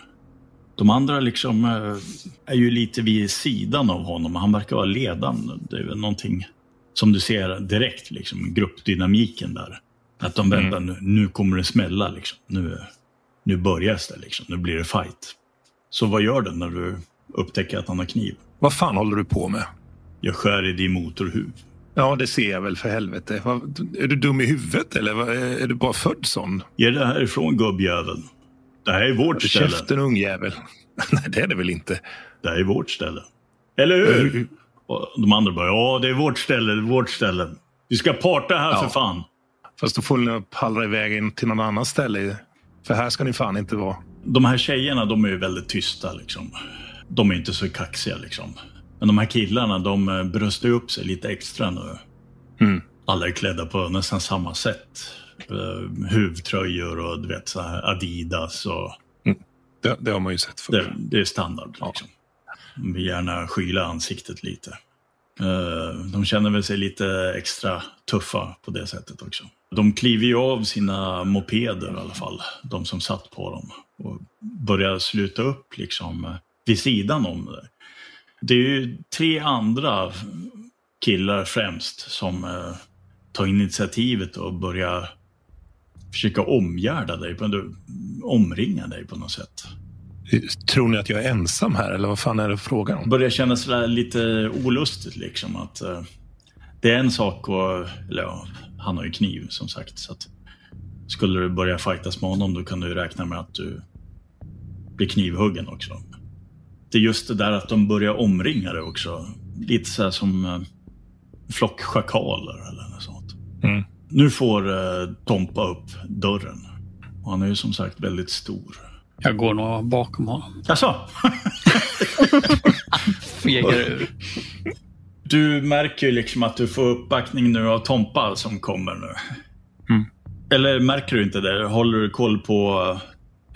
De andra liksom eh, är ju lite vid sidan av honom. Han verkar vara ledande. Det är väl någonting som du ser direkt, liksom, gruppdynamiken där. Att de väntar, nu, nu kommer det smälla. Liksom. Nu, nu börjar det, liksom. nu blir det fight. Så vad gör du när du upptäcker att han har kniv? Vad fan håller du på med? Jag skär i din motorhuv. Ja, det ser jag väl för helvete. Är du dum i huvudet eller är du bara född sån? Ge det härifrån gubbjävel. Det här är vårt ställe. Käften ungjävel. Nej, det är det väl inte. Det här är vårt ställe. Eller hur? Och de andra bara, ja det är vårt ställe, det är vårt ställe. Vi ska parta här Ja. för fan. Fast då får ni pallra iväg in till någon annan ställe. För här ska ni fan inte vara. De här tjejerna, de är ju väldigt tysta liksom. De är inte så kaxiga liksom. Men de här killarna, de eh, bröstar upp sig lite extra nu. Mm. Alla är klädda på nästan samma sätt. Uh, huvtröjor och du vet så här Adidas och Det, det har man ju sett förr. det, det är standard. Liksom. De vill gärna skyla ansiktet lite. Eh, de känner väl sig lite extra tuffa på det sättet också. De kliver ju av sina mopeder i alla fall, de som satt på dem. Och börjar sluta upp liksom eh, vid sidan om det. Det är ju tre andra killar främst som eh, tar initiativet och börjar försöka omgärda dig, omringa dig på något sätt. Tror ni att jag är ensam här eller vad fan är det frågan om? Börjar kännas lite olustigt liksom att uh, det är en sak och eller ja, han har ju kniv som sagt så att skulle du börja fightas med honom då kan du räkna med att du blir knivhuggen också. Det är just det där att de börjar omringa dig också. Lite så här som uh, flockschakaler eller något sånt. Mm. Nu får uh, Tompa upp dörren. Och han är ju som sagt väldigt stor. Jag går nog bakom honom. Jaså? Fegar ur. Du märker ju liksom att du får uppbackning nu av Tompa som kommer nu. Mm. Eller märker du inte det? Håller du koll på...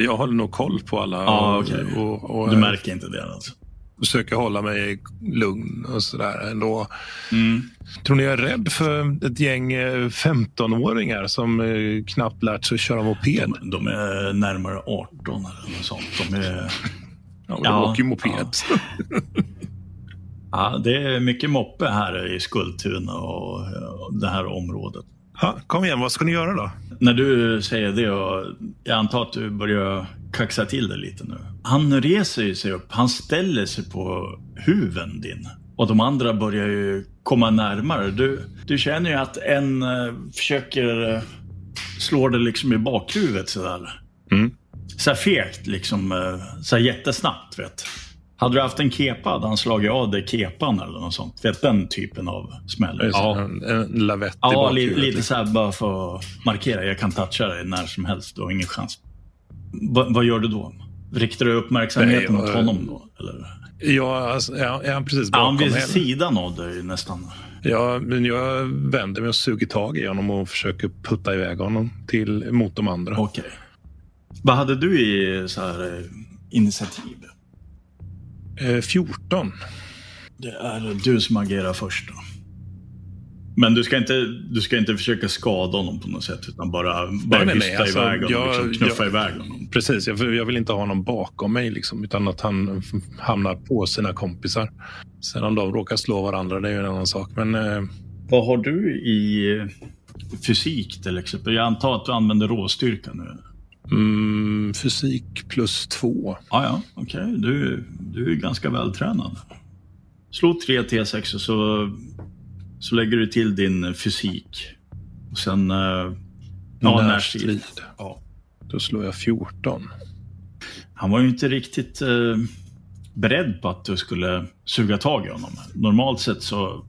Jag håller nog koll på alla. Ah, okay. och, och, du märker inte det alltså? försöker hålla mig lugn och sådär ändå. Mm. Tror ni jag är rädd för ett gäng 15-åringar eh, som eh, knappt lärt sig köra moped? De, de är närmare 18 eller något sånt. De är... Ja, de ja, åker ju moped. Ja. ja. det är mycket moppe här i Skultuna och det här området. Ha, kom igen, vad ska ni göra då? När du säger det, och jag antar att du börjar kaxa till det lite nu. Han reser sig upp, han ställer sig på huven din. Och de andra börjar ju komma närmare. Du, du känner ju att en uh, försöker uh, slå dig liksom i bakhuvudet sådär. Mm. Så här fegt liksom, uh, så här jättesnabbt vet. Hade du haft en kepa hade han slagit av dig kepan eller något sånt. Vet, den typen av smäll. Ja. En, en lavett Ja, li, lite så här bara för att markera. Jag kan toucha dig när som helst. Du har ingen chans. Va, vad gör du då? Riktar du uppmärksamheten Nej, mot honom då? Eller? Ja, alltså, ja, ja, precis bakom ja, Han vid sidan av dig nästan. Ja, men jag vänder mig och suger tag i honom och försöker putta iväg honom till, mot de andra. Okej. Okay. Vad hade du i så här, eh, initiativ? 14. Eh, det är du som agerar först. Då. Men du ska, inte, du ska inte försöka skada honom på något sätt utan bara, bara nej, nej, nej. Alltså, iväg honom, jag, liksom, knuffa jag, iväg honom. Precis, jag, jag, vill inte ha honom bakom mig liksom, utan att han hamnar på sina kompisar. Sen om de råkar slå varandra, det är ju en annan sak. Men, eh... Vad har du i fysik till exempel? Jag antar att du använder råstyrka nu? Mm, fysik plus två. Ah, ja, okej. Okay. Du, du är ganska vältränad. Slå tre T6 och så, så lägger du till din fysik. Och sen... Uh, ja, närstrid. Ja. Då slår jag 14. Han var ju inte riktigt uh, beredd på att du skulle suga tag i honom. Normalt sett så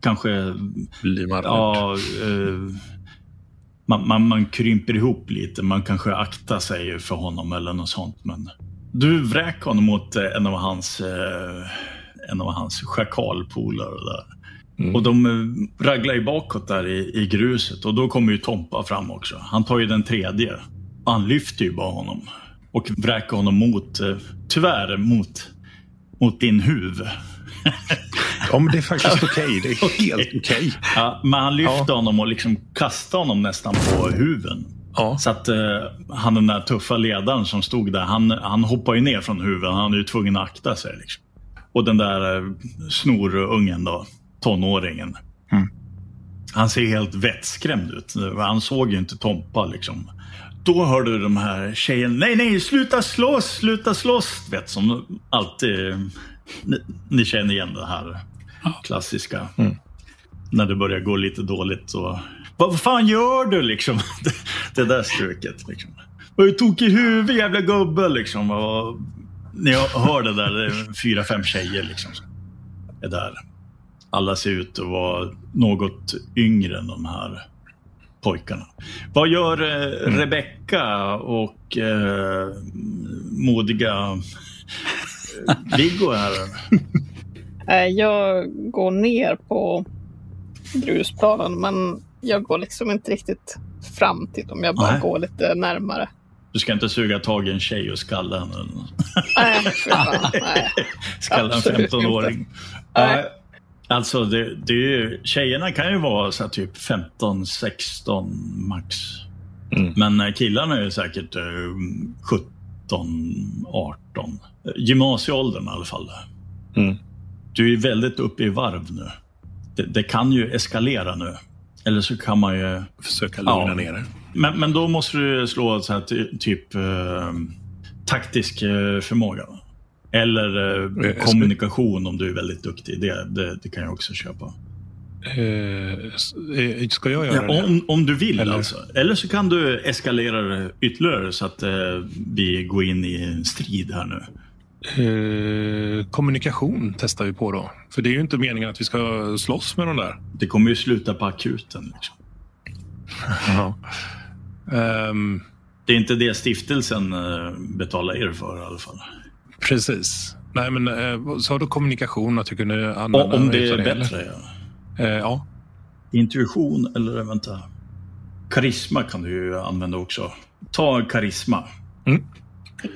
kanske... Blir man ja, uh, man, man, man krymper ihop lite. Man kanske aktar sig för honom eller något sånt. Men du vräker honom mot eh, en av hans, eh, en av hans schakalpolare där. Mm. Och de eh, raglar ju bakåt där i, i gruset och då kommer ju Tompa fram också. Han tar ju den tredje. Han lyfter ju bara honom och vräker honom mot, tyvärr, mot, mot din huvud. Ja, men det är faktiskt okej. Okay. Det är helt okej. Okay. Ja, men han lyfte ja. honom och liksom kastade honom nästan på huven. Ja. Så att uh, han den där tuffa ledaren som stod där, han, han hoppade ju ner från huven. Han är ju tvungen att akta sig. Liksom. Och den där uh, snorungen då, tonåringen. Mm. Han ser helt vettskrämd ut. Han såg ju inte Tompa liksom. Då hör du de här tjejerna, nej nej, sluta slåss, sluta slåss. Vet, som alltid, ni, ni känner igen det här klassiska. Mm. När det börjar gå lite dåligt så... Vad fan gör du liksom? Det, där stuket liksom. Vad är tokig i huvudet jävla gubbe liksom. Och, ni hör det där, det är fyra, fem tjejer liksom. Är där. Alla ser ut att vara något yngre än de här pojkarna. Vad gör eh, mm. Rebecka och eh, modiga eh, Viggo här? Eh, jag går ner på grusplanen men jag går liksom inte riktigt fram till dem. Jag bara Nej. går lite närmare. Du ska inte suga tag i en tjej och skalla henne? Nej, för fan. Nej. skalla en 15-åring? Alltså, det, det är tjejerna kan ju vara så typ 15, 16 max. Mm. Men eh, killarna är säkert 17, 18. Gymnasieåldern i alla fall. Mm. Du är väldigt uppe i varv nu. det, det kan ju eskalera nu. Eller så kan man ju... Försöka lugna Ja. ner det. Men, men då måste du slå så här, ty, typ eh, taktisk eh, förmåga. Eller eh, Eh, kommunikation om du är väldigt duktig. Det, det, det kan jag också köpa. Eh, eh, ska jag göra Ja, det? om, om du vill Eller- alltså. Eller så kan du eskalera det ytterligare så att eh, vi går in i en strid här nu. Eh, kommunikation testar vi på då. För det är ju inte meningen att vi ska slåss med de där. Det kommer ju sluta på akuten. Liksom. Ehm, Det är inte det stiftelsen eh, betalar er för i alla fall. precis. Nej, men eh, så har du kommunikation att du kunde använda om det är bättre. Ja. Eh, ja. Intuition eller vänta. Karisma kan du ju använda också. Ta karisma. Mm.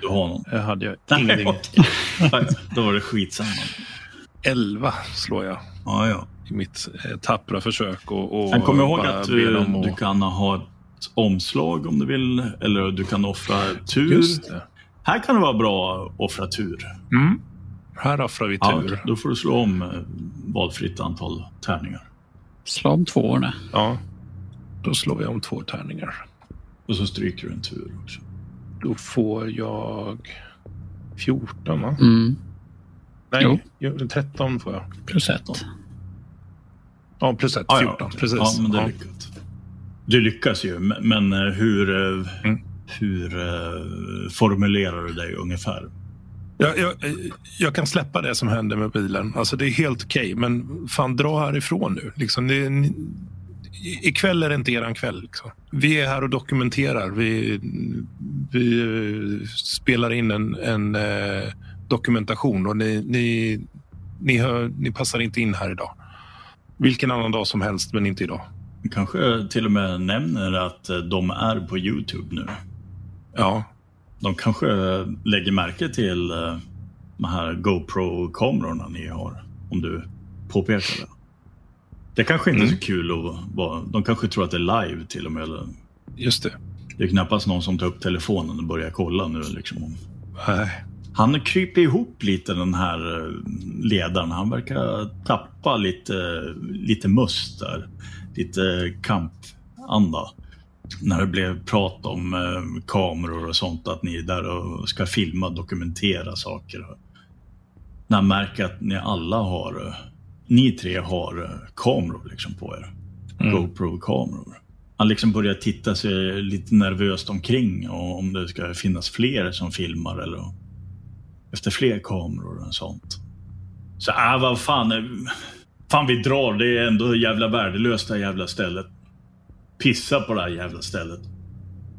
Du har någon. Jag hade Nej, ingenting. okej. Då var det skitsamma. 11 slår jag Ja, ja. i mitt eh, tappra försök. Och, och Men kom ihåg att du, att- du kan ha ett omslag om du vill. Eller du kan offra tur. Just det. Här kan det vara bra att offra tur. Mm. Här offrar vi tur. Ja, då får du slå om eh, valfritt antal tärningar. Slå om tvåorna. Ja. Då slår jag om två tärningar. Och så stryker du en tur också. Då får jag 14, va? Mm. Nej, jo. 13 får jag. Plus ett. Ja, plus 1. Ja, 14. ja. Precis. Ja, men det är Ja. lyckat. Du lyckas ju, men eh, hur, eh, Mm. hur eh, formulerar du dig ungefär? Jag, jag, jag kan släppa det som hände med bilen. Alltså det är helt okej, men fan dra härifrån nu. Liksom, det, ikväll är det inte eran kväll. Liksom. Vi är här och dokumenterar. Vi, vi eh, spelar in en, en eh, dokumentation och ni, ni, ni, hör, ni passar inte in här idag. Vilken annan dag som helst, men inte idag. Kanske till och med nämner att eh, de är på Youtube nu. Ja, De kanske lägger märke till eh, de här GoPro-kamerorna ni har. Om du påpekar det. Det kanske inte är Mm. så kul att vara... De kanske tror att det är live till och med. Eller, just det. det är knappast någon som tar upp telefonen och börjar kolla nu. Liksom. Nej. Han kryper ihop lite den här eh, ledaren. Han verkar tappa lite, lite must där. Lite kampanda. När det blev prat om eh, kameror och sånt. Att ni är där och ska filma, dokumentera saker. När han märker att ni alla har, eh, ni tre har eh, kameror liksom på er. Mm. GoPro-kameror. Han liksom börjar titta sig lite nervöst omkring och om det ska finnas fler som filmar eller efter fler kameror och sånt. Så äh, vad fan. eh, Fan vi drar, det är ändå jävla värdelöst det här jävla stället. Pissa på det här jävla stället.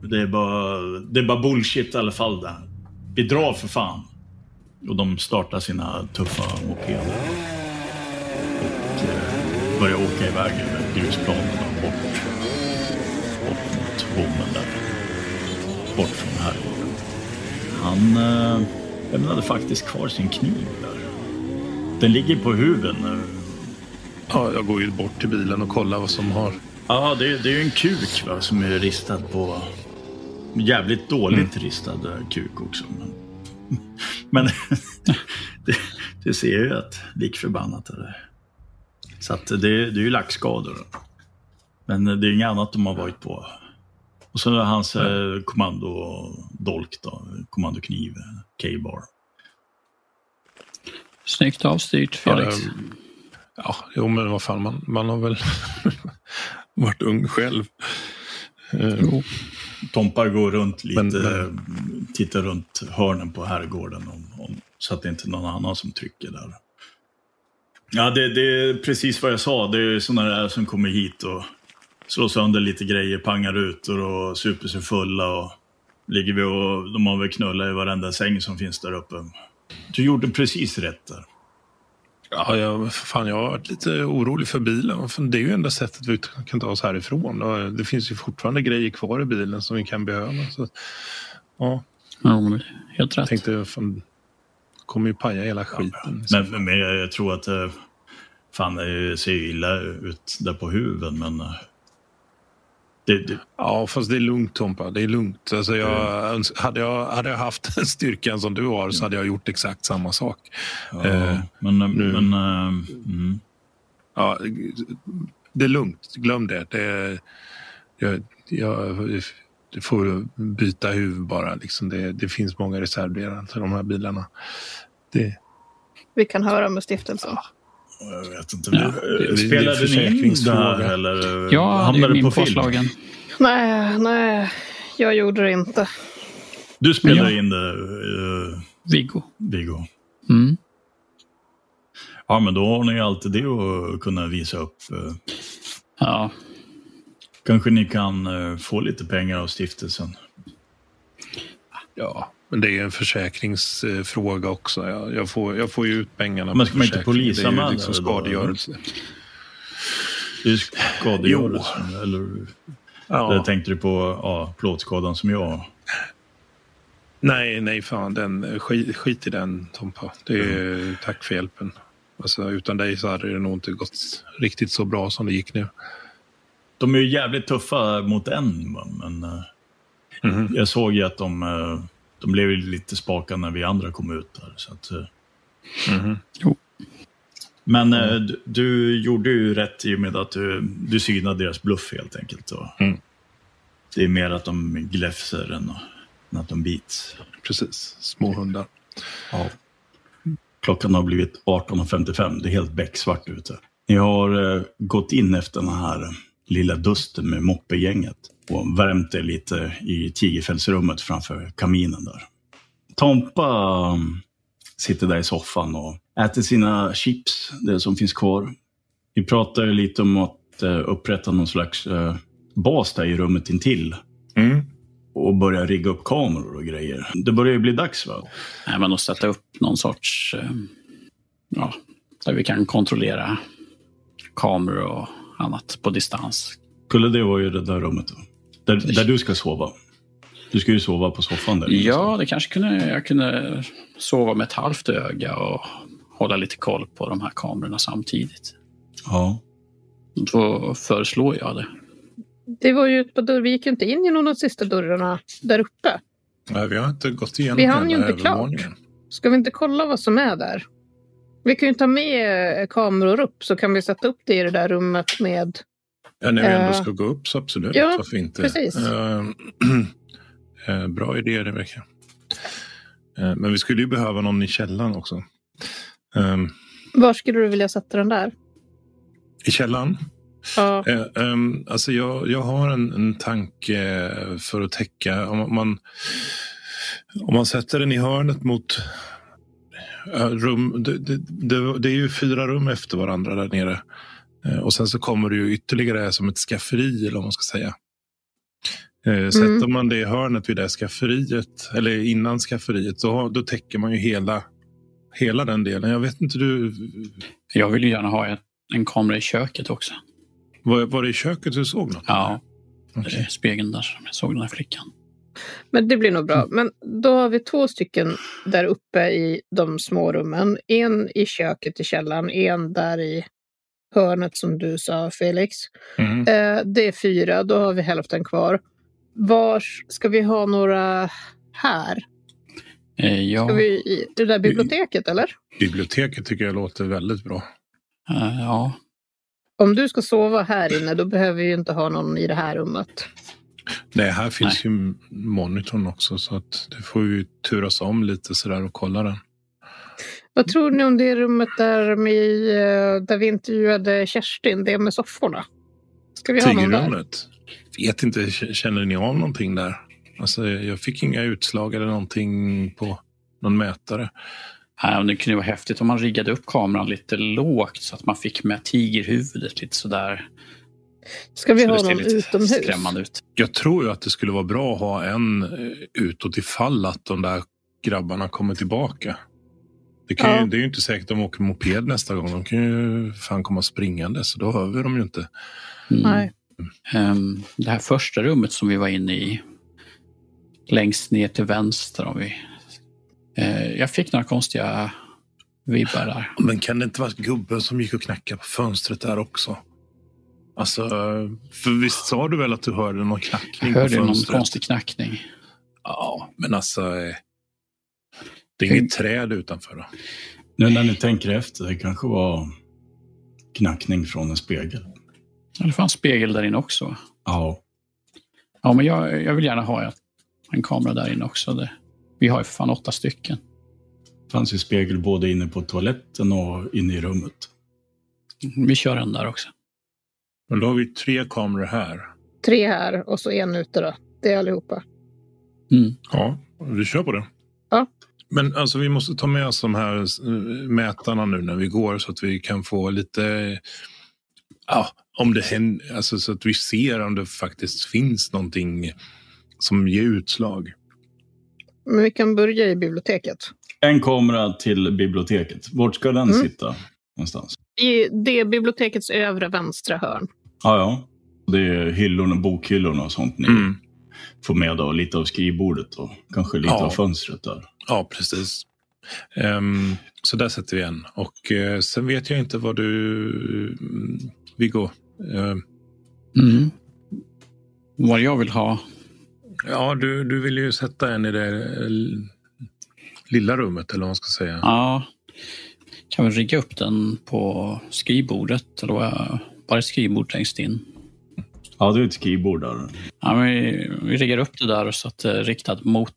Det är bara, det är bara bullshit i alla fall det här. Vi drar för fan. Och de startar sina tuffa mopeder. Börjar åka iväg över grusplanen och bort. Bort mot bommen där. Bort från här. Han eh, lämnade faktiskt kvar sin kniv där. Den ligger på huven. Ja, jag går ju bort till bilen och kollar vad som har... Ja, det, det är ju en kuk va, som är ristad på... Jävligt dåligt ristad eh, kuk också. Men, men det, det ser ju att lik förbannat är det. Så att det, det är ju lackskador. Men det är inget annat de har varit på. Och så är hans eh, kommandodolk då, kommandokniv, K-bar. Snyggt avstyrt, Felix. Ja, Ja, jo, men vad fan, man, man har väl varit ung själv. Eh, Jo. Tompar går runt lite, Men- men- tittar runt hörnen på herrgården om, om, så att det inte är någon annan som trycker där. Ja, det, det är precis vad jag sa. Det är sådana där som kommer hit och slår sönder lite grejer, pangar ut och super sig fulla. Och ligger vi och de har väl knullat i varenda säng som finns där uppe. Du gjorde precis rätt där. Ja, jag, fan, jag har varit lite orolig för bilen. För Det är ju enda sättet vi kan ta oss härifrån. Det finns ju fortfarande grejer kvar i bilen som vi kan behöva. Så, ja, men helt jag rätt. tänkte, fan, kommer ju paja hela skiten. Men, men jag, tror att eh, fan, det ser ju illa ut där på huven, men eh, det, det, Ja, fast det är lugnt Tompa. Det är lugnt. Alltså, jag, öns- hade, jag, hade jag haft den styrkan som du har så hade jag gjort exakt samma sak. Ja, Eh, men, nu- men, eh, mm. Ja, det är lugnt. Glöm det. det jag, jag, det får byta huvud bara. Liksom det, det finns många reservdelar till de här bilarna. Det... Vi kan höra med stiftelsen. Jag vet inte. Ja, det, Spelade ni in det här eller Ja, hamnade det är det min på film? påslagen. Nej, nej, jag gjorde det inte. Du spelade Ja. in det, uh, Viggo. Viggo. Mm. Ja, men då har ni alltid det att kunna visa upp. eh. Ja, Kanske ni kan eh, få lite pengar av stiftelsen. Ja, men det är en försäkringsfråga också. Jag, jag, får, jag får ju ut pengarna Men ska man inte polisanmäla Det är ju liksom då, skadegörelse. Det är skadegörelse. Eller, Ja. eller tänkte du på ja, plåtskadan som jag? Nej, nej fan. Den, skit, skit i den Tompa. Det är, Tack för hjälpen. Alltså, utan dig så hade det nog inte gått riktigt så bra som det gick nu. De är ju jävligt tuffa mot en, men Mhm. jag såg ju att de, eh, de blev ju lite spaka när vi andra kom ut där. Så att, Mhm. men eh, du, du gjorde ju rätt i och med att du, du synade deras bluff helt enkelt. Och Mm. Det är mer att de gläfser än, än att de bits. Precis, små hundar. Ja. Klockan har blivit 18.55. Det är helt becksvart ute. Ni har eh, gått in efter den här lilla dusten med moppegänget och värmt er lite i tigerfällsrummet framför kaminen där. Tompa um, sitter där i soffan och äter sina chips, det som finns kvar. Vi pratar ju lite om att eh, upprätta någon slags eh, bas där i rummet intill Mm. och börja rigga upp kameror och grejer. Det börjar ju bli dags va? Nej, men att sätta upp någon sorts... eh, Ja, där vi kan kontrollera kameror och annat på distans. Skulle det vara i det där rummet då? Där, där du ska sova? Du ska ju sova på soffan där. Ja, det kanske kunde, jag kunde sova med ett halvt öga och hålla lite koll på de här kamerorna samtidigt. Ja. Då föreslår jag det. Det var ju ett par dörrar, vi gick ju inte in genom de sista dörrarna där uppe. Nej, vi har inte gått igenom Vi hann ju inte klart. Ska vi inte kolla vad som är där? Vi kan ju ta med eh, kameror upp så kan vi sätta upp det i det där rummet med... Ja, när vi ändå Eh, ska gå upp så absolut. ja, Varför inte? precis. Eh, bra idé det verkar. Eh, men vi skulle ju behöva någon i källaren också. Eh, Var skulle du vilja sätta den där? I källaren? Ja, Eh, ehm, alltså jag, jag har en, en tanke för att täcka. Om man, om man sätter den i hörnet mot rum. Det, det, det, det är ju fyra rum efter varandra där nere. Eh, och sen så kommer det ju ytterligare som ett skafferi eller vad man ska säga. Eh, sätter man det i hörnet vid det skafferiet eller innan skafferiet då, har- då täcker man ju hela, hela den delen. Jag vet inte, du, Jag vill ju gärna ha en, en kamera i köket också. var, var det i köket du såg något? Ja, är spegeln där som jag såg den här flickan. Men det blir nog bra. Men då har vi två stycken där uppe i de små rummen. En i köket i källaren, en där i hörnet som du sa Felix. Mhm. Eh, det är fyra, då har vi hälften kvar. Var ska vi ha några här? Eh, ja, Ska vi i det där biblioteket eller? Biblioteket tycker jag låter väldigt bra. eh, ja, Om du ska sova här inne då behöver vi ju inte ha någon i det här rummet. Nej, här finns ju monitorn också så att det får vi turas om lite sådär och kolla den. Vad tror ni om det rummet där, med, eh, där vi intervjuade Kerstin, det med sofforna? Ska vi ha någon där? Tigerrummet. Vet inte, känner ni av någonting där? Alltså, jag fick inga utslag eller någonting på någon mätare. Nej, men det kunde vara häftigt om man riggade upp kameran lite lågt så att man fick med tigerhuvudet lite sådär. Ska vi ha lite utomhus? skrämmande ut. Jag tror ju att det skulle vara bra att ha en eh, utåt ifall att de där grabbarna kommer tillbaka. Det, kan Ja. ju, det är ju inte säkert att de åker moped nästa gång. De kan ju fan komma springande så då hör vi dem ju inte. Mm. Nej. Ehm, det här första rummet som vi var inne i, längst ner till vänster om vi... Eh, jag fick några konstiga vibbar där. Men kan det inte vara gubben som gick och knackade på fönstret där också? Alltså, för visst sa du väl att du hörde någon Jag knackning på hörde någon konstig knackning. Ja, men alltså. eh, Det är inget träd utanför då. Nu när ni tänker efter, det kanske var knackning från en spegel. Ja, det fanns spegel där inne också. Ja. Ja, men jag, jag vill gärna ha en kamera där inne också. Det, vi har ju för fan åtta stycken. Det fanns ju spegel både inne på toaletten och inne i rummet. Vi kör en där också. Men då har vi tre kameror här. Tre här och så en ute då. Det är allihopa. Mm. Ja, vi kör på det. Ja. Men alltså vi måste ta med oss de här eh, mätarna nu när vi går så att vi kan få lite... Ja, om det händer, alltså så att vi ser om det faktiskt finns någonting som ger utslag. Men vi kan börja i biblioteket. En kamera till biblioteket. Vart ska den Mm. sitta någonstans? I det bibliotekets övre vänstra hörn. Ja, ja. Det är hyllorna, bokhyllorna och sånt ni Mm. får med då. Lite av skrivbordet och kanske lite Ja. av fönstret där. Ja, precis. Ehm, så där sätter vi en. Och eh, sen vet jag inte vad du... mm, Viggo. ehm, Mm. Vad jag vill ha. ja, du, du vill ju sätta en i det eh, lilla rummet, eller vad man ska säga. Ja, kan vi rigga upp den på skrivbordet? Eller vad- bara ett skrivbord längst in? Ja, det är ett skrivbord där. Ja, men vi, vi riggar upp det där så att det är riktat mot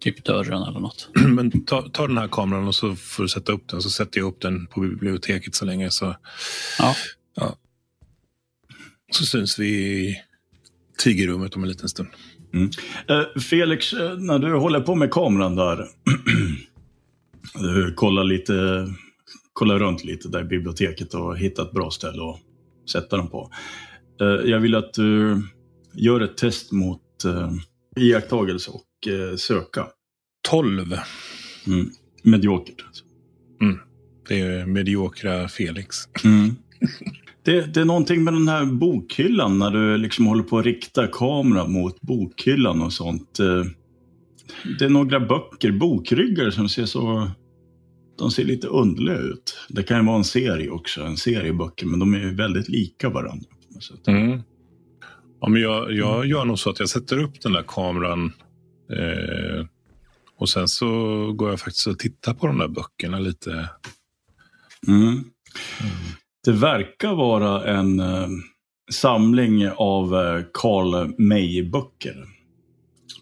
typ dörren eller något. Men ta, ta den här kameran och så får du sätta upp den. Så sätter jag upp den på biblioteket så länge. Så, Ja, så syns vi i tigerrummet om en liten stund. Eh, Felix, eh, när du håller på med kameran där. du kollar lite, kollar runt lite där i biblioteket och hittar ett bra ställe att sätta den på. Eh, jag vill att du gör ett test mot eh, iakttagelse och eh, söka. 12. Mm. Mediokert. alltså. Det är mediokra Felix. Mm. Det, det är någonting med den här bokhyllan när du liksom håller på att rikta kameran mot bokhyllan och sånt. Det är några böcker, bokryggar som ser så... De ser lite underliga ut. Det kan ju vara en serie också, en serie böcker, men de är ju väldigt lika varandra. på något sätt. Mm. Ja, men jag, jag gör nog så att jag sätter upp den där kameran eh, och sen så går jag faktiskt och tittar på de där böckerna lite. Mm. Det verkar vara en eh, samling av eh, Carl May-böcker.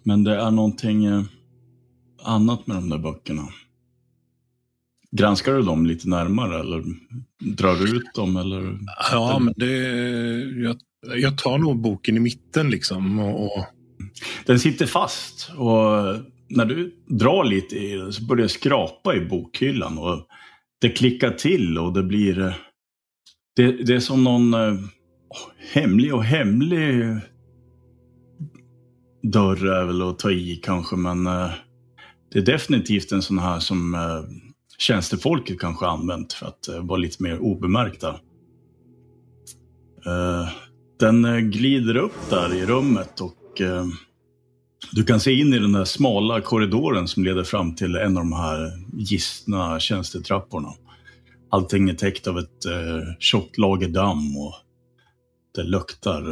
Men det är någonting eh, annat med de där böckerna. Granskar du dem lite närmare eller drar du ut dem? Eller? Ja, men det, jag, jag tar nog boken i mitten liksom. Och, och, Den sitter fast och när du drar lite i den så börjar det skrapa i bokhyllan och det klickar till och det blir... eh, Det, det är som någon eh, hemlig och hemlig dörr är väl att ta i kanske men eh, det är definitivt en sån här som tjänstefolket kanske använt för att eh, vara lite mer obemärkta. Eh, den eh, glider upp där i rummet och du kan se in i den där smala korridoren som leder fram till en av de här gistna tjänstetrapporna. Allting är täckt av ett tjockt lager damm och det luktar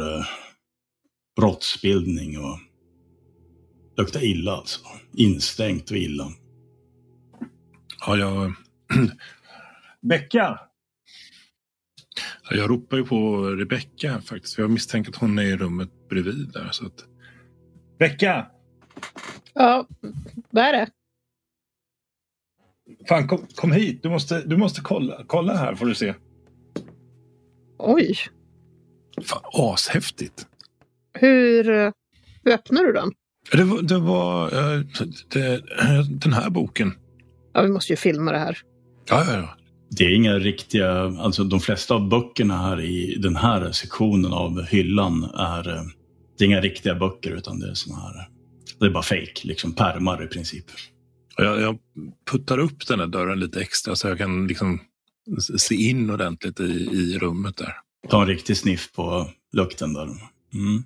brottsbildning och luktar illa alltså. Instängt och illa ja, jag, Becka! jag ropar ju på Rebecka faktiskt. Jag misstänker att hon är i rummet bredvid där. Så att, Becka! Ja, vad är det? Fan, kom, kom hit. Du måste, du måste kolla. Kolla här får du se. Oj, fan, ashäftigt! hur, eh, hur öppnar du den? Det var, det var eh, det, den här boken. Ja, vi måste ju filma det här. Ja, ja, ja. Det är inga riktiga, alltså de flesta av böckerna här i den här sektionen av hyllan är, eh, det är inga riktiga böcker utan det är såna här, det är bara fake, liksom pärmar i princip. Jag, jag puttar upp den här dörren lite extra så jag kan liksom se in ordentligt i, i rummet där. Ta en riktig sniff på lukten där. Mm.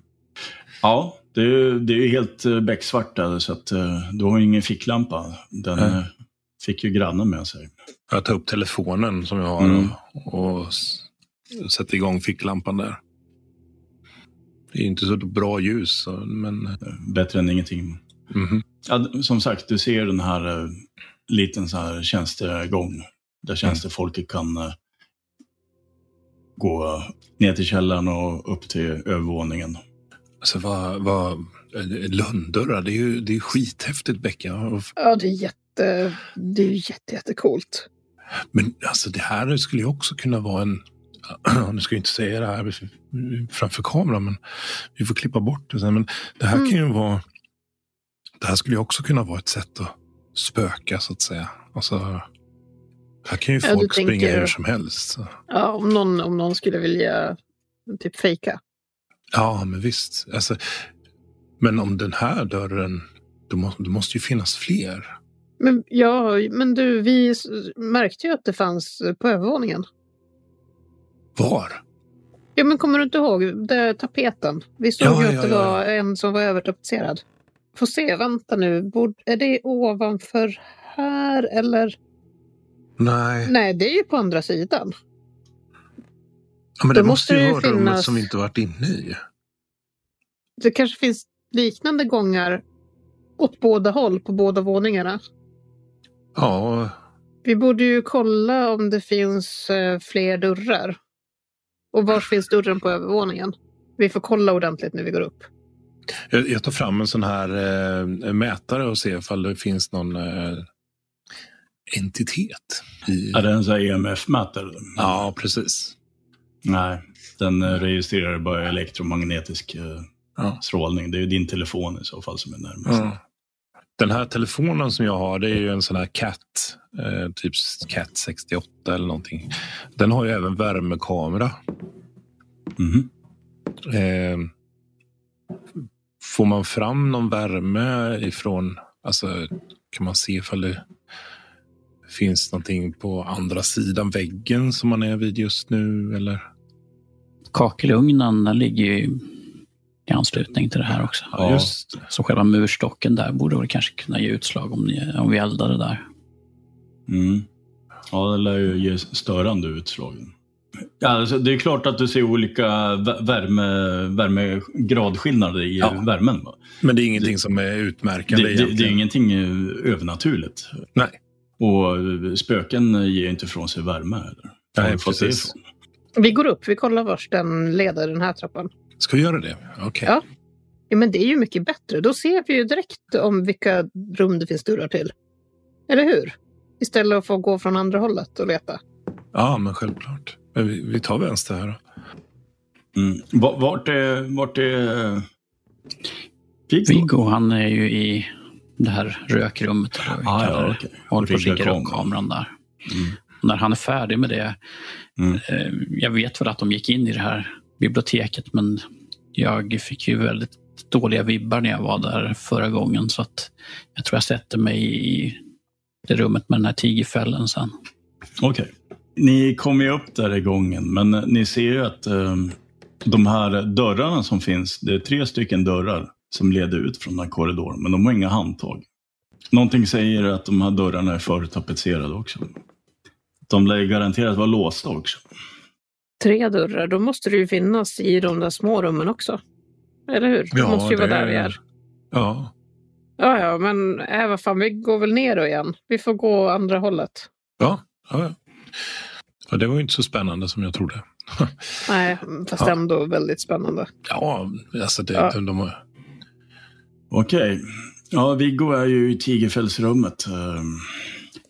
Ja, det är, det är ju helt eh, becksvart där så att eh, du har ju ingen ficklampa. Den Nej. Fick ju grannen med sig. Jag tar upp telefonen som jag har Mm. och, sätter igång ficklampan där. Det är inte så bra ljus, men... Eh, Bättre än ingenting. mhm. Ja, som sagt, du ser den här eh, liten så här tjänstegång där tjänstefolket kan eh, gå ner till källaren och upp till övervåningen. Alltså vad, vad eh, Lönndörrar, det är ju det är skithäftigt Becka. Ja, det är jätte, det är ju jätte, jättecoolt. Men alltså det här skulle ju också kunna vara en, nu ska jag inte säga det här framför kameran, men vi får klippa bort det sen. Men det här mm. kan ju vara, det här skulle ju också kunna vara ett sätt att spöka så att säga. Alltså, här kan ju ja, folk springa tänker, hur som helst. Så. Ja, om någon, om någon skulle vilja typ fejka. Ja, men visst. Alltså, men om den här dörren, då måste, det måste ju finnas fler. Men, ja, men du, vi märkte ju att det fanns på övervåningen. Var? Ja, men kommer du inte ihåg det, tapeten? Vi såg ja, ju att ja, det ja. var en som var övertapetserad. Får se, vänta nu. är det ovanför här eller? Nej. Nej, det är ju på andra sidan. Ja, men det, det måste ju vara finnas... rummet som vi inte varit inne i. Det kanske finns liknande gångar åt båda håll på båda våningarna. Ja. Vi borde ju kolla om det finns eh, fler dörrar. Och var finns dörren på övervåningen? Vi får kolla ordentligt när vi går upp. Jag, jag tar fram en sån här eh, mätare och ser ifall det finns någon eh, entitet. I... Ja, det är en sån här EMF-mätare? Ja, precis. Nej, den eh, registrerar bara elektromagnetisk eh, ja. strålning. Det är ju din telefon i så fall som är närmast. Ja. Den här telefonen som jag har, det är ju en sån här Cat, eh, typ Cat 68 eller någonting. Den har ju även värmekamera. Mm. Eh, får man fram någon värme ifrån, alltså kan man se ifall det finns någonting på andra sidan väggen som man är vid just nu eller? Kakelugnen ligger ju i anslutning till det här också. Ja, just. Så själva murstocken där borde väl kanske kunna ge utslag om, ni, om vi eldade där. Mm. Ja, det lär ju ge störande utslag. Ja, alltså, det är klart att du ser olika värme, värmegradskillnader i ja. värmen. Va? Men det är ingenting det, som är utmärkande det, det, det, är ingenting övernaturligt. Nej. Och spöken ger inte ifrån sig värme. Eller? Nej, precis. Vi går upp, vi kollar vart den leder, den här trappan. Ska vi göra det? Okej. Okay. Ja. ja, men det är ju mycket bättre. Då ser vi ju direkt om vilka rum det finns dörrar till. Eller hur? Istället för att få gå från andra hållet och leta. Ja, men självklart. Men vi, vi tar vänster här då. Mm. Vart är... Vart är... Viggo, han är ju i det här rökrummet. Ah, ja, okay. Håller på att rigga upp kameran där. Mm. När han är färdig med det. Mm. Eh, jag vet väl att de gick in i det här biblioteket men jag fick ju väldigt dåliga vibbar när jag var där förra gången så att jag tror jag sätter mig i det rummet med den här tigerfällen sen. Okej. Okay. Ni kommer ju upp där i gången men ni ser ju att eh, de här dörrarna som finns, det är tre stycken dörrar som leder ut från den här korridoren, men de har inga handtag. Någonting säger att de här dörrarna är förtapetserade också. De lär garanterat vara låsta också. Tre dörrar, då måste det ju finnas i de där små rummen också. Eller hur? Ja, det måste ju det... vara där vi är. Ja. Ja, ja, men äh, vad fan, vi går väl ner då igen. Vi får gå andra hållet. Ja, ja, ja. det var ju inte så spännande som jag trodde. Nej, fast ja. ändå väldigt spännande. Ja, alltså det, ja. de, de, Okej. Ja, Viggo är ju i Tigerfällsrummet.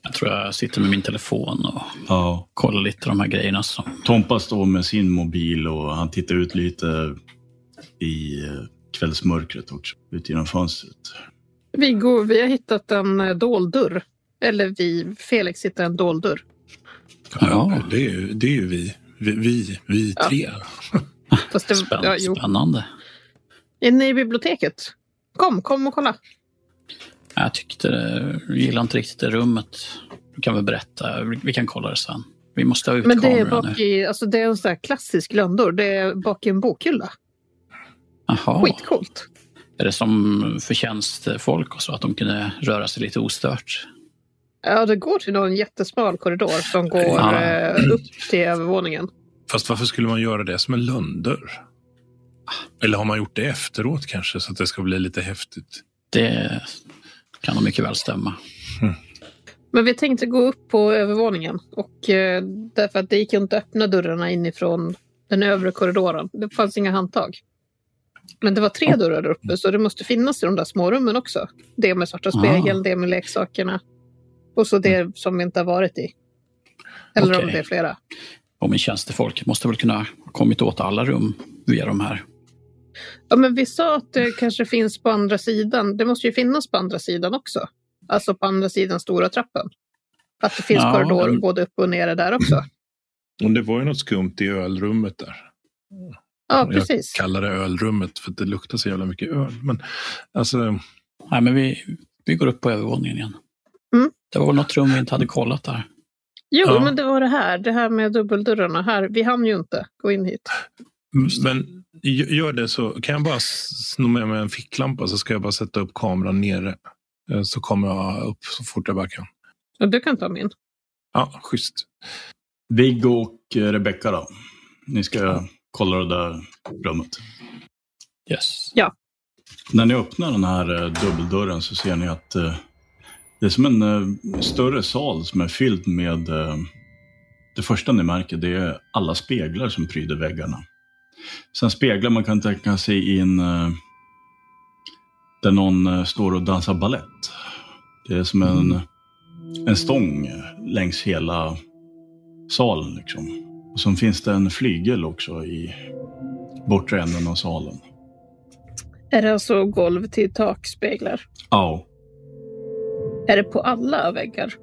Jag tror jag sitter med min telefon och ja. kollar lite de här grejerna. Så. Tompa står med sin mobil och han tittar ut lite i eh, kvällsmörkret också, ut genom fönstret. Viggo, vi har hittat en eh, dold dörr. Eller vi, Felix hittar en dold dörr. Ja, det är, det är ju vi. Vi, vi, vi tre. Ja. Fast det, ja, Spännande. Inne i biblioteket. Kom, kom och kolla. Jag tyckte, jag gillar inte riktigt det rummet. Du kan väl berätta, vi kan kolla det sen. Vi måste ha ut Men det är, bak i, alltså det är en sån här klassisk lönndörr. Det är bak i en bokhylla. Jaha. Skitcoolt. Är det som förtjänstfolk och så, att de kunde röra sig lite ostört? Ja, det går till någon jättesmal korridor som går ja. Eh, upp till övervåningen. Fast varför skulle man göra det som en lönndörr? Eller har man gjort det efteråt kanske så att det ska bli lite häftigt? Det kan nog mycket väl stämma. Mm. Men vi tänkte gå upp på övervåningen och eh, därför att det gick ju inte att öppna dörrarna inifrån den övre korridoren. Det fanns inga handtag. Men det var tre dörrar där uppe så det måste finnas i de där smårummen också. Det med svarta spegeln, Ah. det med leksakerna och så det som vi inte har varit i. Eller om Okej. det är flera. Och min tjänstefolk måste väl kunna ha kommit åt alla rum via de här. Ja, men vi sa att det kanske finns på andra sidan. Det måste ju finnas på andra sidan också. Alltså på andra sidan stora trappan. Att det finns Ja, korridorer men- både upp och nere där också. Och det var ju något skumt i ölrummet där. Ja, precis. Jag kallar det ölrummet för att det luktar så jävla mycket öl. Men alltså, Nej, men vi, vi går upp på övervåningen igen. Mm. Det var väl något rum vi inte hade kollat där. Jo, Ja. men det var det här. Det här med dubbeldörrarna. Här, vi hann ju inte gå in hit. men gör det så kan jag bara sno med mig en ficklampa så ska jag bara sätta upp kameran nere. Eh, Så kommer jag upp så fort jag bara kan. Och du kan ta min. Ja, schysst. Viggo och eh, Rebecca då? Ni ska kolla det där rummet. Yes. När ni öppnar den här eh, dubbeldörren så ser ni att det är som en större sal som är fylld med... Det första ni märker det är alla speglar som pryder väggarna. Sen speglar man kan tänka sig in eh, där någon eh, står och dansar ballett. Det är som en, en stång längs hela salen. Liksom. Och så finns det en flygel också i bortre änden av salen. Är det alltså golv till takspeglar? Ja. Är det på alla väggar?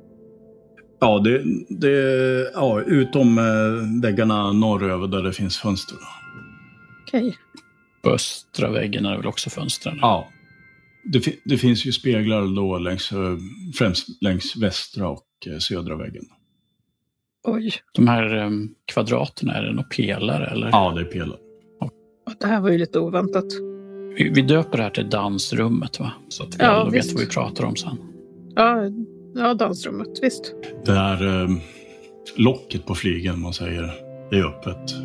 Ja, det, det, ja utom eh, väggarna norröver där det finns fönster. Okej. På östra väggen är det väl också fönster? eller? Ja. Det, fi- det finns ju speglar då längs, eh, främst längs västra och eh, södra väggen. Oj. De här em, kvadraterna, är det några pelare eller? Ja, det är pelare. Det här var ju lite oväntat. Vi, vi döper det här till dansrummet va? Så att vi Ja, alla vet vad vi pratar om sen. Ja, ja dansrummet. Visst. Det här eh, locket på flygeln, man säger, det är öppet.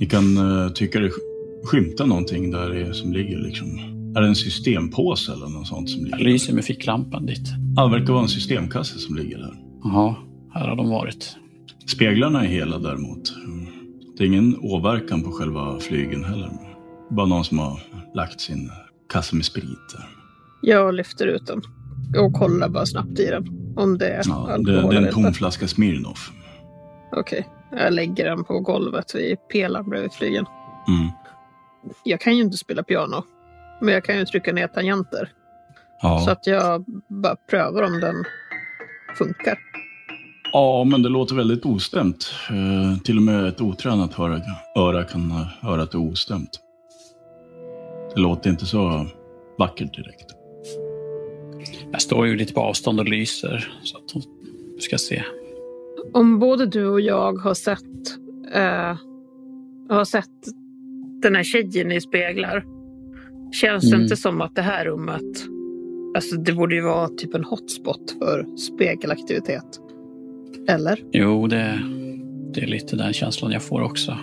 Ni kan eh, tycka det sk- skymta någonting där det, som ligger liksom. Är det en systempåse eller något sånt som Jag ligger? lyser med ficklampan dit. Ja, det verkar vara en systemkasse som ligger där. Jaha, här har de varit. Speglarna är hela däremot. Det är ingen åverkan på själva flygen heller. Bara någon som har lagt sin kasse med sprit där. Jag lyfter ut den och kollar bara snabbt i den. Om det är Ja, det, alkohol det är en tom flaska Smirnoff. Okej. Jag lägger den på golvet vid pelaren bredvid flygeln. Mm. Jag kan ju inte spela piano. Men jag kan ju trycka ner tangenter. Ja. Så att jag bara prövar om den funkar. ja, men det låter väldigt ostämt. Eh, till och med ett otränat öra, öra kan höra att det är ostämt. Det låter inte så vackert direkt. Jag står ju lite på avstånd och lyser. Så att de ska se. Om både du och jag har sett, eh, har sett den här tjejen i speglar. Känns det Mm. inte som att det här rummet, alltså det borde ju vara typ en hotspot för spegelaktivitet. Eller? Jo, det, det är lite den känslan jag får också.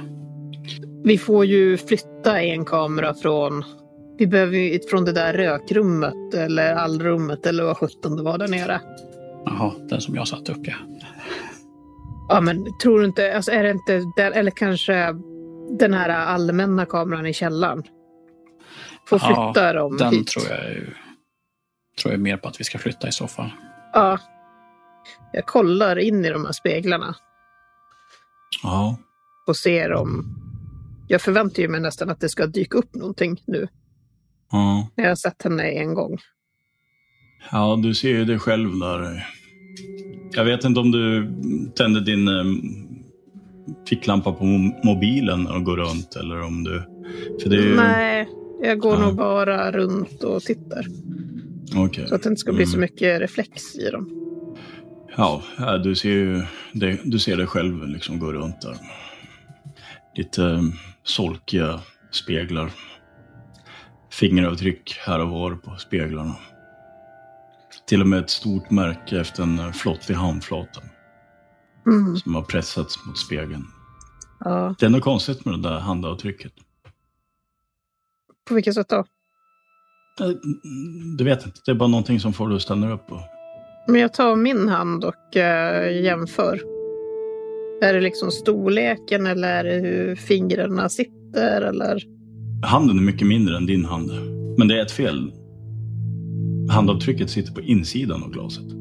Vi får ju flytta en kamera från, vi behöver ju från det där rökrummet eller allrummet eller vad sjutton det var där nere. Jaha, den som jag satte upp ja. Ja, men tror du inte, alltså är det inte den, eller kanske den här allmänna kameran i källaren? Får Ja, flytta dem Den hit. tror jag, tror jag mer på att vi ska flytta i så fall. Ja. Jag kollar in i de här speglarna Ja. och ser om... Jag förväntar ju mig nästan att det ska dyka upp någonting nu. ja. Jag har sett henne en gång. Ja, du ser ju det själv där. Jag vet inte om du tände din eh, ficklampa på mo- mobilen och går runt eller om du... För det är ju... Nej, jag går Ja. nog bara runt och tittar. Okej. Så att det inte ska bli så Mm. mycket reflex i dem. Ja, du ser ju det, du ser det själv liksom gå runt där. Lite eh, solkiga speglar. Fingeravtryck här och var på speglarna. Till och med ett stort märke efter en eh, flottig handflata Mm. som har pressats mot spegeln. Ja. Det är något konstigt med det där handavtrycket. På vilket sätt då? Eh, Du vet inte, det är bara någonting som får dig att stanna upp och Men jag tar min hand och uh, jämför. Är det liksom storleken eller är det hur fingrarna sitter? Eller? Handen är mycket mindre än din hand. Men det är ett fel. Handavtrycket sitter på insidan av glaset.